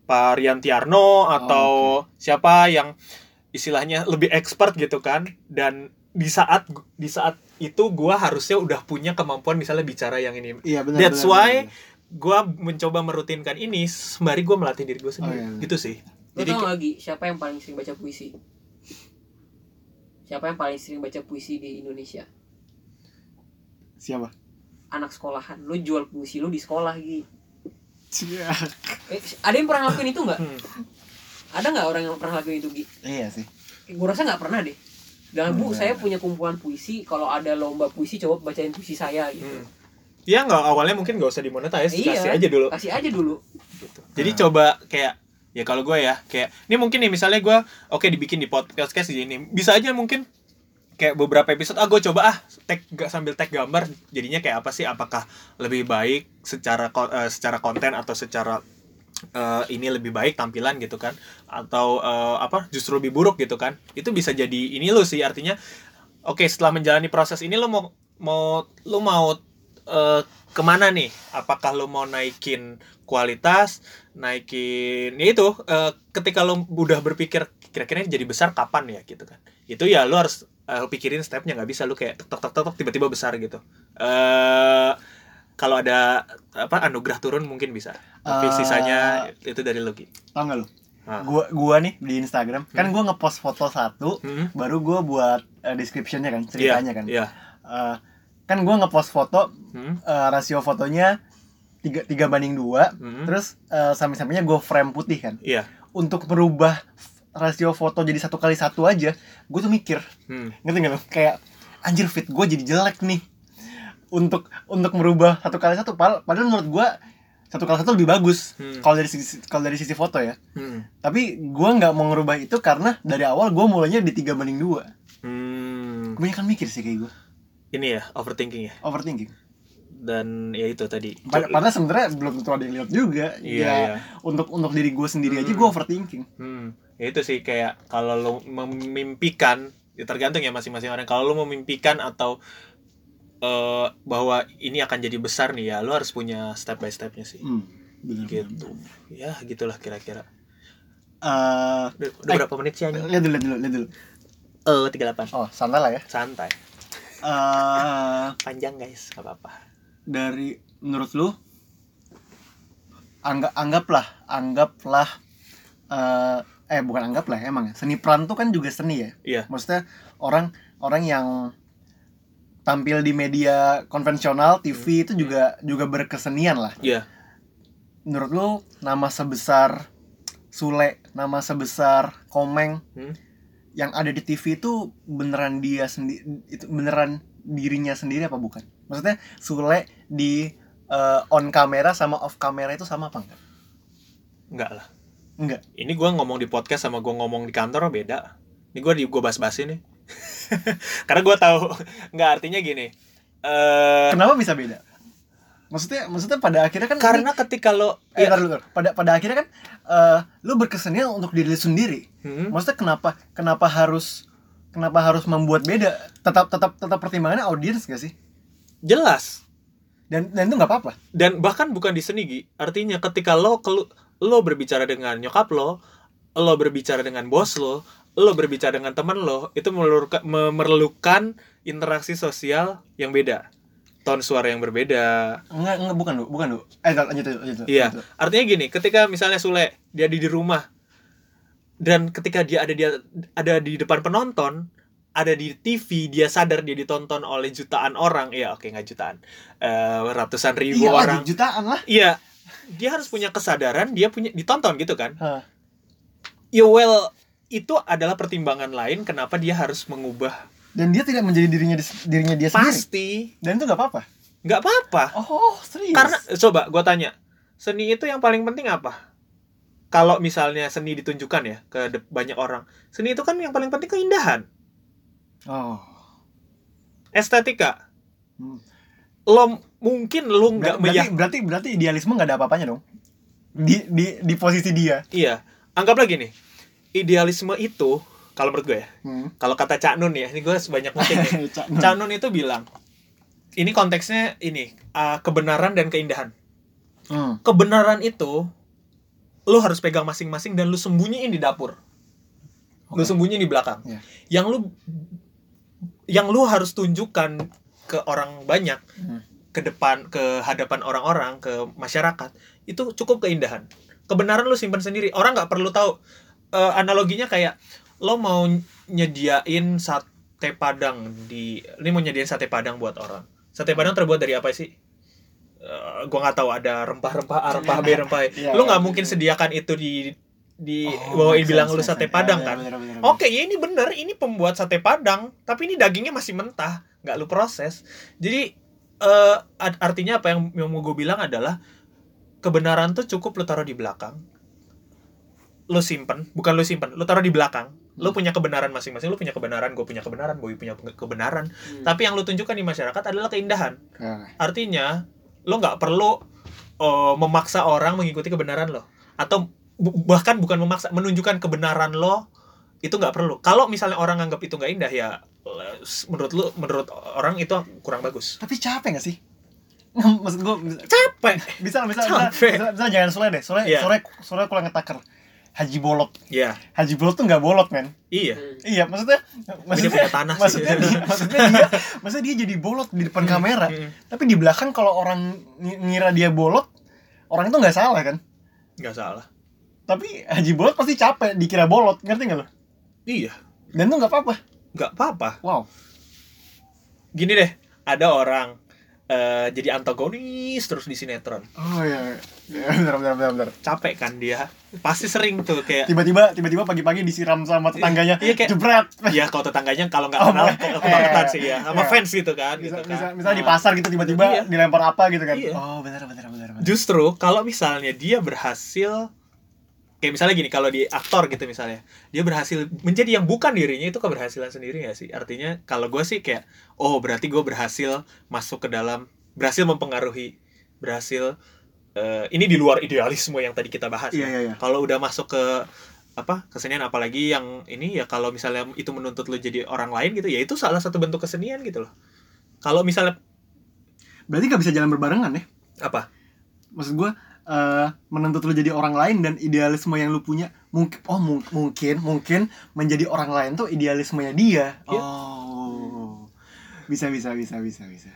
Pak Rian Tiarno atau siapa yang istilahnya lebih expert gitu kan dan di saat di saat itu gue harusnya udah punya kemampuan misalnya bicara yang ini Iya benar. That's benar, why gue mencoba merutinkan ini sembari gue melatih diri gue sendiri Oh, iya. gitu sih Lo jadi tau kayak- gak, Gi, siapa yang paling sering baca puisi? Siapa yang paling sering baca puisi di Indonesia? Siapa? Anak sekolahan. Lu jual puisi lu di sekolah, Gi. Cia. Eh, ada yang pernah ngelakuin itu nggak? Hmm. Ada nggak orang yang pernah ngelakuin itu, Gi? Iya sih. Gue rasa nggak pernah deh. Dan bu, Hmm, saya punya kumpulan puisi. Kalau ada lomba puisi, coba bacain puisi saya gitu. Hmm. ya nggak awalnya mungkin gak usah dimonetize Iya. kasih aja dulu Kasih aja dulu. gitu. Jadi coba kayak ya kalau gue ya kayak ini mungkin nih misalnya gue oke dibikin di podcast ini bisa aja mungkin kayak beberapa episode ah gue coba ah tag gak sambil tag gambar jadinya kayak apa sih? Apakah lebih baik secara eh, secara konten atau secara eh, ini lebih baik tampilan gitu kan? Atau eh, apa justru lebih buruk gitu kan? Itu bisa jadi ini lo sih artinya oke setelah menjalani proses ini lo mau mau lo mau eh, ke mana nih? Apakah lo mau naikin kualitas naikin ya itu eh, ketika lo udah berpikir kira-kira jadi besar kapan ya? gitu kan? Itu ya lo harus eh, pikirin stepnya nggak bisa lo kayak tek tek tek tek, tiba-tiba besar gitu eh kalau ada apa anugerah turun mungkin bisa tapi Eh, sisanya itu dari Ki. Tau gak lu? Ah. Gua gua nih di Instagram, kan gua ngepost foto satu, Hmm. baru gua buat eh, description-nya kan, ceritanya kan. iya Eh, kan gua ngepost foto, Hmm. eh, rasio fotonya tiga, tiga banding dua, Hmm. terus eh, samping-sampingnya gua frame putih kan. iya Untuk merubah rasio foto jadi satu kali satu aja, gue tuh mikir, Hmm. ngerti gak lu? Kayak anjir fit gue jadi jelek nih. Untuk untuk merubah satu kali satu, padahal, menurut gua satu kali satu lebih bagus. Hmm. Kalau dari sisi kalau dari sisi foto ya. Hmm. Tapi gua nggak mau ngerubah itu karena dari awal gua mulainya di tiga banding dua. Hmm. Kebanyakan mikir sih kayak gue, ini ya overthinking ya overthinking. dan ya itu tadi Pad- Padahal sebenarnya belum tentu ada yang lihat juga. Iya, ya, iya. Untuk untuk diri gue sendiri aja Hmm. gue overthinking. Hmm, ya itu sih kayak kalau lo memimpikan, ya tergantung ya masing-masing orang. Kalau lo memimpikan atau eh, bahwa ini akan jadi besar nih ya, lo harus punya step by stepnya sih. Hmm, bener, Gitu. Ya gitulah kira-kira. Eh, Udah, udah Eh, berapa menit sih lihat dulu, lihat dulu, lihat dulu. Eh, 38. Oh, santai lah ya. Santai. Eh, Panjang guys, gak apa-apa. dari menurut lu anggap anggaplah anggaplah eh eh bukan anggaplah emang ya seni peran tuh kan juga seni ya Iya. maksudnya orang orang yang tampil di media konvensional TV itu juga juga berkesenian lah Iya. menurut lu nama sebesar Sule nama sebesar Komeng Hmm. yang ada di TV itu beneran dia sendiri itu beneran dirinya sendiri apa bukan maksudnya Sule di eh, on kamera sama off kamera itu sama apa enggak? Enggak lah. Enggak. Ini gua ngomong di podcast sama gua ngomong di kantor beda. Ini gua di gua bahas-bahasin nih. Karena gua tahu nggak artinya gini. Eh Kenapa bisa beda? Maksudnya maksudnya pada akhirnya kan karena ketika lo Eh, ya, tar dulu, tar. pada pada akhirnya kan eh lu berkesenian untuk diri sendiri. Hmm. Maksudnya kenapa kenapa harus kenapa harus membuat beda? Tetap tetap tetap pertimbangannya audiens gak sih? jelas Dan dan itu nggak apa-apa. dan bahkan bukan di seni Gi. artinya ketika lo kelu- lo berbicara dengan nyokap lo lo berbicara dengan bos lo lo berbicara dengan teman lo itu memerlukan, interaksi sosial yang beda tone suara yang berbeda Enggak enggak bukan lu, bukan lu. Eh lanjut lanjut. iya lanjut. artinya gini ketika misalnya Sule dia di di rumah dan ketika dia ada dia ada di depan penonton ada di TV dia sadar dia ditonton oleh jutaan orang ya oke nggak jutaan Eh, ratusan ribu Iya, orang jutaan lah. Iya, dia harus punya kesadaran, dia punya ditonton gitu kan. Hah. Ya well, itu adalah pertimbangan lain kenapa dia harus mengubah. Dan dia tidak menjadi dirinya dirinya dia sendiri. Pasti Dan itu nggak apa-apa. nggak apa-apa. Oh, serius. Karena coba gua tanya, seni itu yang paling penting apa? Kalau misalnya seni ditunjukkan ya ke banyak orang, seni itu kan yang paling penting keindahan, oh. estetika. Hmm. Lo mungkin lo nggak Ber- berarti, berarti berarti idealisme nggak ada apa-apanya dong. Di di di posisi dia. iya. Anggaplah gini, idealisme itu kalau menurut gue ya, Hmm. kalau kata Cak Nun ya, ini gue sebanyak mungkin nih. Cak- Cak Nun itu bilang, ini konteksnya ini uh, kebenaran dan keindahan. Hmm. Kebenaran itu lu harus pegang masing-masing dan lu sembunyiin di dapur. Lu Oke. sembunyiin di belakang. Iya. Yang lu yang lu harus tunjukkan ke orang banyak, Hmm. ke depan, ke hadapan orang-orang, ke masyarakat, itu cukup keindahan. Kebenaran lu simpan sendiri. Orang nggak perlu tahu. Eh, analoginya kayak lo mau nyediain sate padang di ini mau nyediain sate padang buat orang. Sate padang terbuat dari apa sih? Eh, gua nggak tahu ada rempah-rempah A, rempah B, rempah E. Iya, Lu nggak iya, mungkin iya. sediakan itu di di Oh, bilang sense, lu sate sense. padang Iya, kan. bener, bener, bener. Oke, ya ini bener, ini pembuat sate padang, tapi ini dagingnya masih mentah, nggak lu proses. Jadi art- artinya apa yang, yang mau gue bilang adalah kebenaran tuh cukup lu taruh di belakang, lu simpen, bukan lu simpen, lu taruh di belakang. Lu Hmm. punya kebenaran masing-masing, lu punya kebenaran, gue punya kebenaran, Boy punya ke- kebenaran. Hmm. Tapi yang lu tunjukkan di masyarakat adalah keindahan. Oke. Artinya, lo nggak perlu eh, memaksa orang mengikuti kebenaran lo, atau bahkan bukan memaksa, menunjukkan kebenaran lo itu nggak perlu. Kalau misalnya orang nganggap itu nggak indah ya, menurut lu, menurut orang itu kurang bagus. Tapi capek gak sih? Maksud gue Capek. bisa bisa bisa, bisa, jangan sore deh. Sore Iya. sore sore kurang ngetaker. Haji bolot. Iya, Haji bolot tuh nggak bolot men. iya. Hmm. Iya maksudnya maksudnya punya tanah sih. maksudnya dia, maksudnya dia maksudnya dia jadi bolot di depan kamera. Mm, Tapi di belakang kalau orang ng- ngira dia bolot, orang itu nggak salah kan? Nggak salah. Tapi Haji bolot pasti capek dikira bolot, ngerti nggak lo? Iya, Dan itu nggak apa-apa. nggak apa-apa. Wow. Gini deh, ada orang eh, jadi antagonis terus di sinetron. Oh iya. iya. Bentar, bentar, bentar, bentar. Capek kan dia. Pasti sering tuh kayak Tiba-tiba tiba-tiba pagi-pagi disiram sama tetangganya. Iya, kayak- jebret. ya kalau tetangganya kalau nggak Oh, kenal kok kebangetan Eh, sih ya sama iya. fans gitu kan gitu kan. bisa di Nah, pasar gitu tiba-tiba Iya. dilempar apa gitu kan. Iya. Oh, benar benar benar benar. justru kalau misalnya dia berhasil kayak misalnya gini kalau di aktor gitu misalnya dia berhasil menjadi yang bukan dirinya itu keberhasilan sendiri ya sih artinya kalau gue sih kayak oh berarti gue berhasil masuk ke dalam berhasil mempengaruhi berhasil eh, ini di luar idealisme yang tadi kita bahas Iya ya. iya iya. kalau udah masuk ke apa kesenian apalagi yang ini ya kalau misalnya itu menuntut lo jadi orang lain gitu ya itu salah satu bentuk kesenian gitu loh kalau misalnya Berarti nggak bisa jalan berbarengan ya? apa Maksud gua eh menuntut lu jadi orang lain dan idealisme yang lu punya mungkin oh mung- mungkin mungkin menjadi orang lain tuh idealismenya dia. Iya. Oh. Bisa bisa bisa bisa bisa.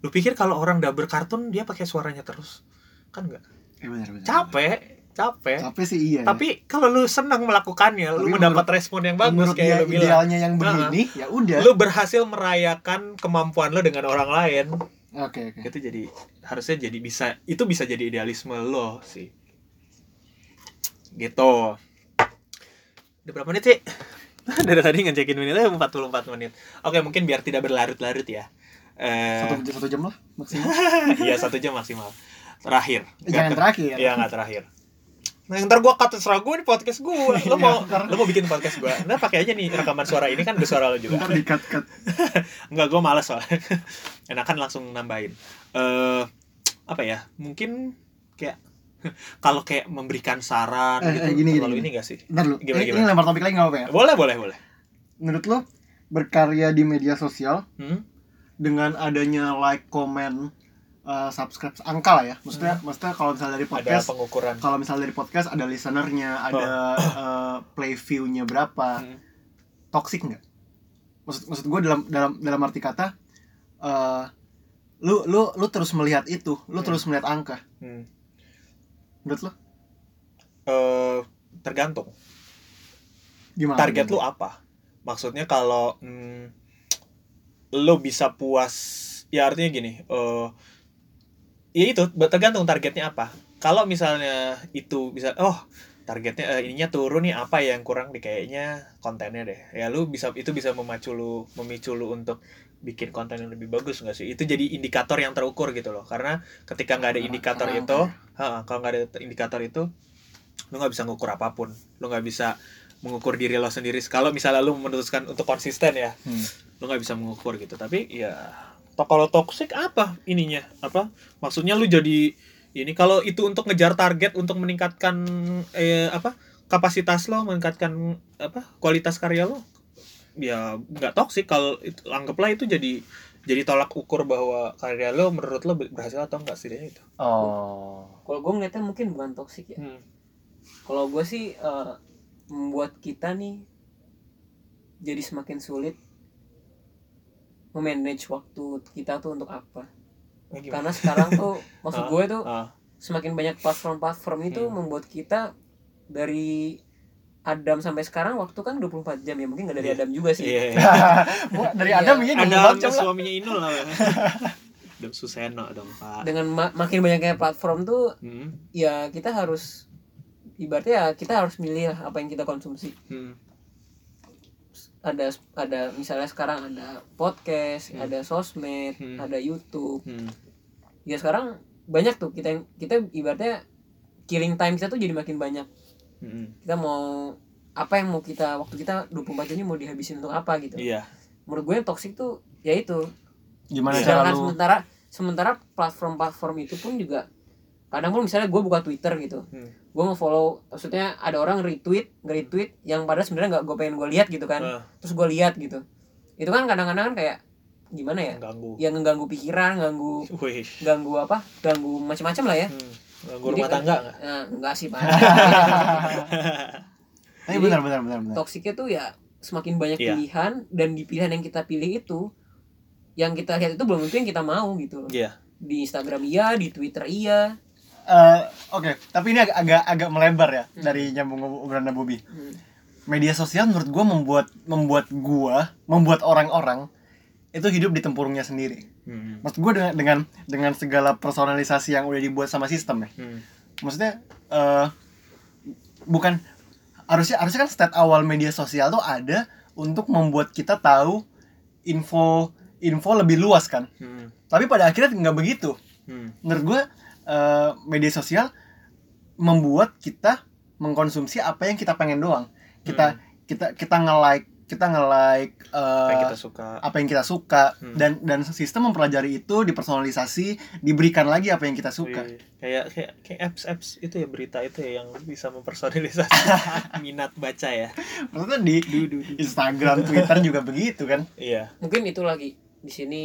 lu pikir kalau orang udah berkartun dia pakai suaranya terus kan enggak Eh benar benar. capek capek Capek sih iya. tapi kalau lu senang melakukannya lu Tapi mendapat respon yang bagus kayak lu bilang idealnya yang begini, ya udah. lu berhasil merayakan kemampuan lu dengan orang lain Oke oke. itu jadi harusnya jadi bisa itu bisa jadi idealisme lo sih. Gitu. Udah berapa menit sih? Dari tadi ngecekin menitnya 44 menit. Oke mungkin biar tidak berlarut-larut ya. Eh satu satu jam lah maksimal. Iya satu jam maksimal. Terakhir. Jangan terakhir. Iya nggak terakhir. Nah, ntar gua cut terserah gue di podcast gue. Lo mau Iya, ntar- lo mau bikin podcast gue. Nah, pakai aja nih rekaman suara ini kan udah suara lo juga. ntar di cut cut Enggak, gue males soalnya. Enakan langsung nambahin. Eh apa ya? Mungkin kayak kalau kayak memberikan saran Eh, gitu eh, gini, terlalu gini, ini gak sih? ntar lu Gimana, ini, gimana? ini lempar topik lagi nggak apa ya Boleh, boleh, boleh. menurut lo berkarya di media sosial Hmm? dengan adanya like comment uh, subscribe angka lah ya maksudnya maksudnya kalau misalnya dari Hmm. Ada podcast pengukuran. kalau misalnya dari podcast ada listenernya ada uh, play view-nya berapa Hmm. toxic nggak maksud maksud gue dalam dalam dalam arti kata uh, lu lu lu terus melihat itu lu Hmm. terus melihat angka Hmm. menurut lo Eh, tergantung. gimana target lu apa maksudnya kalau hmm, lu bisa puas ya artinya gini eh ya itu tergantung targetnya apa. Kalau misalnya itu bisa oh targetnya eh, ininya turun nih apa yang kurang di kayaknya kontennya deh. Ya lu bisa itu bisa memacu lu memicu lu untuk bikin konten yang lebih bagus nggak sih? Itu jadi indikator yang terukur gitu loh. Karena ketika nggak ada Karena- indikator itu kalau nggak ada indikator itu lu nggak bisa ngukur apa pun. Lu nggak bisa mengukur diri lo sendiri. Kalau misalnya lu memutuskan untuk konsisten ya Hmm. lu nggak bisa mengukur gitu. Tapi ya to- kalau toxic apa ininya? Apa? Maksudnya lu jadi ini kalau itu untuk ngejar target untuk meningkatkan eh apa kapasitas lo meningkatkan apa kualitas karya lo ya nggak toxic. Kalau itu anggaplah itu jadi jadi tolak ukur bahwa karya lo menurut lo berhasil atau enggak setidaknya itu. Oh. Kalau gue ngeliatnya mungkin bukan toksik ya. Hmm. kalau gue sih eh, membuat kita nih jadi semakin sulit memanage waktu kita tuh untuk apa Nah, gimana? karena sekarang tuh maksud Ah, gue tuh ah, semakin banyak platform-platform itu Hmm. membuat kita dari Adam sampai sekarang waktu kan 24 jam ya mungkin nggak dari Iya. Adam juga sih iya, iya. Wah, dari Iya. Adam ini ada coba suaminya Inul lah Adam Suseno dong pak dengan ma- makin banyaknya platform tuh hmm. ya kita harus ibaratnya ya kita harus milih apa yang kita konsumsi Hmm. Ada ada misalnya sekarang ada podcast Hmm. ada sosmed Hmm. ada YouTube Hmm. ya sekarang banyak tuh kita yang- kita ibaratnya killing time kita tuh jadi makin banyak Hmm. kita mau apa yang mau kita waktu kita 24 jam ini mau dihabisin untuk apa gitu iya menurut gue yang toxic tuh ya itu gimana cara lu sementara sementara platform-platform itu pun juga kadang pun misalnya gue buka Twitter gitu Hmm. gue mau follow maksudnya ada orang retweet nge-retweet yang padahal sebenarnya nggak gue pengen gue lihat gitu kan Ah, terus gue lihat gitu itu kan kadang-kadang kan kayak gimana ya ganggu yang ngeganggu pikiran ganggu Wih. ganggu apa ganggu macam-macam lah ya Hmm. Ganggu rumah tangga nggak? Nah, enggak sih pak Ini Jadi- benar benar benar benar. toksiknya tuh ya semakin banyak Iya. pilihan dan di pilihan yang kita pilih itu yang kita lihat itu belum tentu yang kita mau gitu loh. Iya. di Instagram iya di Twitter iya Eh, Oke, tapi ini agak agak, agak melebar ya Hmm. dari nyambung obrolan Bobby. Hmm. Media sosial menurut gua membuat membuat gua, membuat orang-orang itu hidup di tempurungnya sendiri. Hmm. Maksud gua dengan dengan dengan segala personalisasi yang udah dibuat sama sistem ya. Hmm. Maksudnya eh bukan harusnya harusnya kan state awal media sosial tuh ada untuk membuat kita tahu info info lebih luas kan. Hmm. Tapi pada akhirnya nggak begitu. Hmm. menurut gue eh, media sosial membuat kita mengkonsumsi apa yang kita pengen doang. Kita kita kita nge-like kita nge-like eh, Apa yang kita suka. apa yang kita suka. Hmm. dan dan sistem mempelajari itu dipersonalisasi diberikan lagi apa yang kita suka. Wih, kayak kayak kayak apps apps itu ya berita itu ya yang bisa mempersonalisasi minat baca ya. Maksudnya di Instagram Twitter juga begitu kan? Iya. Mungkin itu lagi di sini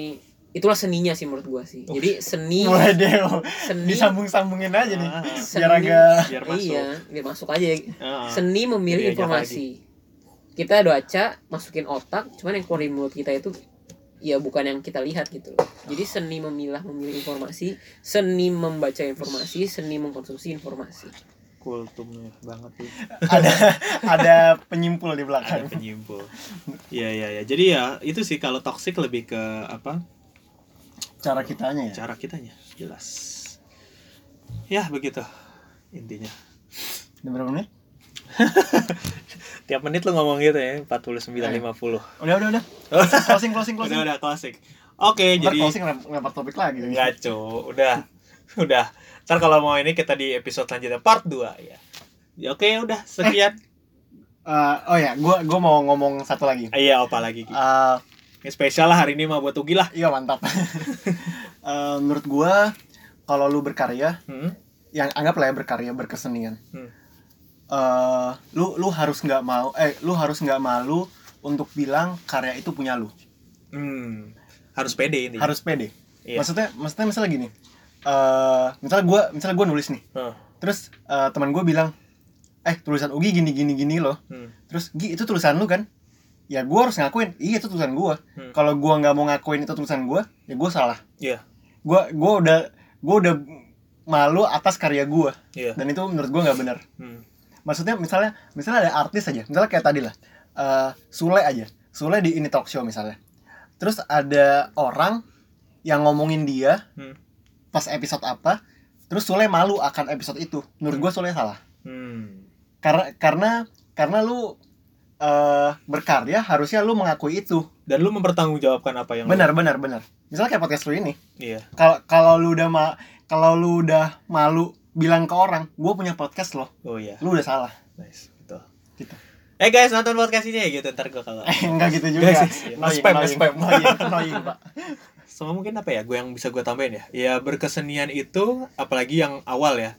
itulah seninya sih menurut gua sih. Jadi seni mulai deh seni disambung-sambungin aja nih Ah, seni- biar agak biar masuk. iya biar masuk aja. Ah, seni memilih informasi. kita baca masukin otak cuman yang keluar mulut kita itu ya bukan yang kita lihat gitu loh. Jadi seni memilah memilih informasi seni membaca informasi seni mengkonsumsi informasi. Kultumnya banget tuh ada ada penyimpul di ada belakang penyimpul. Iya iya ya jadi ya itu sih kalau toxic lebih ke apa cara kitanya ya cara kitanya jelas ya begitu intinya Udah berapa menit tiap menit lu ngomong gitu ya 49 50 udah udah udah closing closing closing udah udah klasik Oke, Ntar jadi closing lem- lempar topik lagi. Enggak, cu. Udah. Udah. Ntar kalau mau ini kita di episode selanjutnya part 2 ya. Ya oke, udah sekian. Eh, oh ya, gua gua mau ngomong satu lagi. Iya, apa lagi? Ki? Ini spesial lah hari ini mah buat Ugi lah. iya mantap. Eh, menurut gua kalau lu berkarya, Hmm? yang anggaplah ya berkarya berkesenian. Hmm. Eh, lu lu harus nggak mau eh lu harus nggak malu untuk bilang karya itu punya lu. Hmm. Harus pede ini. Harus pede. Iya. Maksudnya maksudnya misalnya gini. Eh, misalnya gua misalnya gua nulis nih. Hah. Terus eh, teman gue bilang, "Eh, tulisan Ugi gini gini gini loh." Hmm. Terus, "Gi, itu tulisan lu kan?" Ya gue harus ngakuin, "Iya, itu tulisan gua." Hmm. Kalau gua nggak mau ngakuin itu tulisan gua, ya gua salah. Iya. Gua gua udah gua udah malu atas karya gua Iya. dan itu menurut gua nggak benar. Hmm. Maksudnya misalnya misalnya ada artis aja, misalnya kayak tadi lah. eh, Sule aja. Sule di ini talk show misalnya. Terus ada orang yang ngomongin dia Hmm. pas episode apa, terus Sule malu akan episode itu. Menurut gua Sule salah. Hmm. karena karena karena lu eh berkarya harusnya lu mengakui itu Dan lu mempertanggungjawabkan apa yang lu- benar benar benar misalnya kayak podcast lu ini Iya. kalau kalau lu udah ma kalau lu udah malu bilang ke orang gue punya podcast loh Oh iya. lu udah salah Nice. Gitu. Gitu. Eh guys, nonton podcast ini ya gitu ntar gua kalau eh enggak gitu juga Enggak sih. Annoying, Spam, annoying, spam. Pak. sama mungkin apa ya gue yang bisa gue tambahin ya ya berkesenian itu apalagi yang awal ya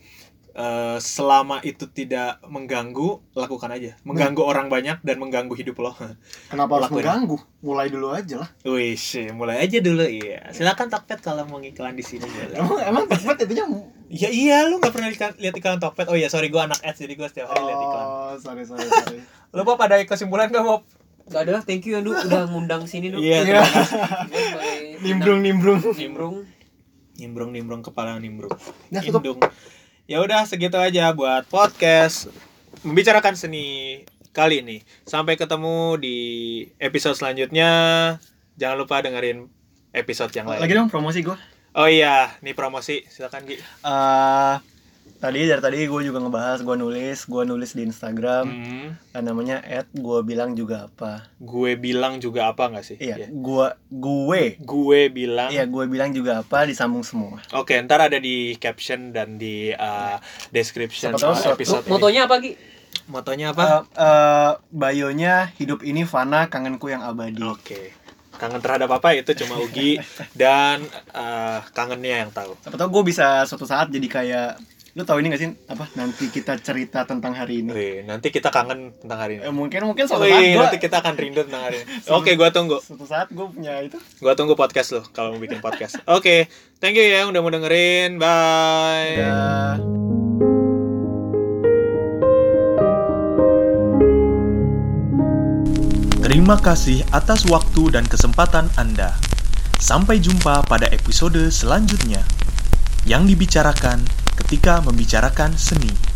eh, selama itu tidak mengganggu lakukan aja. Mengganggu orang banyak dan mengganggu hidup lo. Kenapa harus Lakuin. mengganggu? Mulai dulu aja lah. Wih, mulai aja dulu iya. Silakan Tokped kalau mau ngiklan di sini emang emang tempat itunya ya iya lu nggak pernah lihat lihat iklan Tokped? Oh iya sorry gue anak ads jadi gue setiap hari lihat iklan. Oh sorry sorry sorry. Lu Bob ada kesimpulan gak Bob? Gak ada, thank you ya Du udah ngundang sini Du. Iya, Iya. terima kasih. Gue sebagai nimbrung nimbrung. Nimbrung. nimbrung nimbrung kepala nimbrung. Ya, tutup. Ya udah segitu aja buat podcast membicarakan seni kali ini. Sampai ketemu di episode selanjutnya. Jangan lupa dengerin episode yang lain. lagi dong promosi gue Oh iya, nih promosi. Silakan Gi. eh tadi dari tadi gue juga ngebahas gue nulis gue nulis di Instagram Hmm, eh, namanya at gue bilang juga apa gue bilang juga apa nggak sih? iya Iya. gue gue Gue bilang. iya gue bilang juga apa disambung semua Oke, ntar ada di caption dan di uh, description Siapa tahu uh, episode ini. Motonya apa Ki? Motonya apa? Eh, eh, bayonya hidup ini fana kangenku yang abadi Oke. Kangen terhadap apa itu cuma Ugi dan uh, kangennya yang tahu. siapa tahu gue bisa suatu saat jadi kayak lu tahu ini gak sih apa nanti kita cerita tentang hari ini Wih, nanti kita kangen tentang hari Eh, ini. mungkin mungkin suatu saat Wih, gue nanti kita akan rindu tentang hari ini. Oke, gua tunggu. suatu saat gue punya itu Gua tunggu podcast lo kalau mau bikin podcast. Oke, thank you ya udah mau dengerin. Bye. ya Terima kasih atas waktu dan kesempatan Anda. Sampai jumpa pada episode selanjutnya yang dibicarakan ketika membicarakan seni.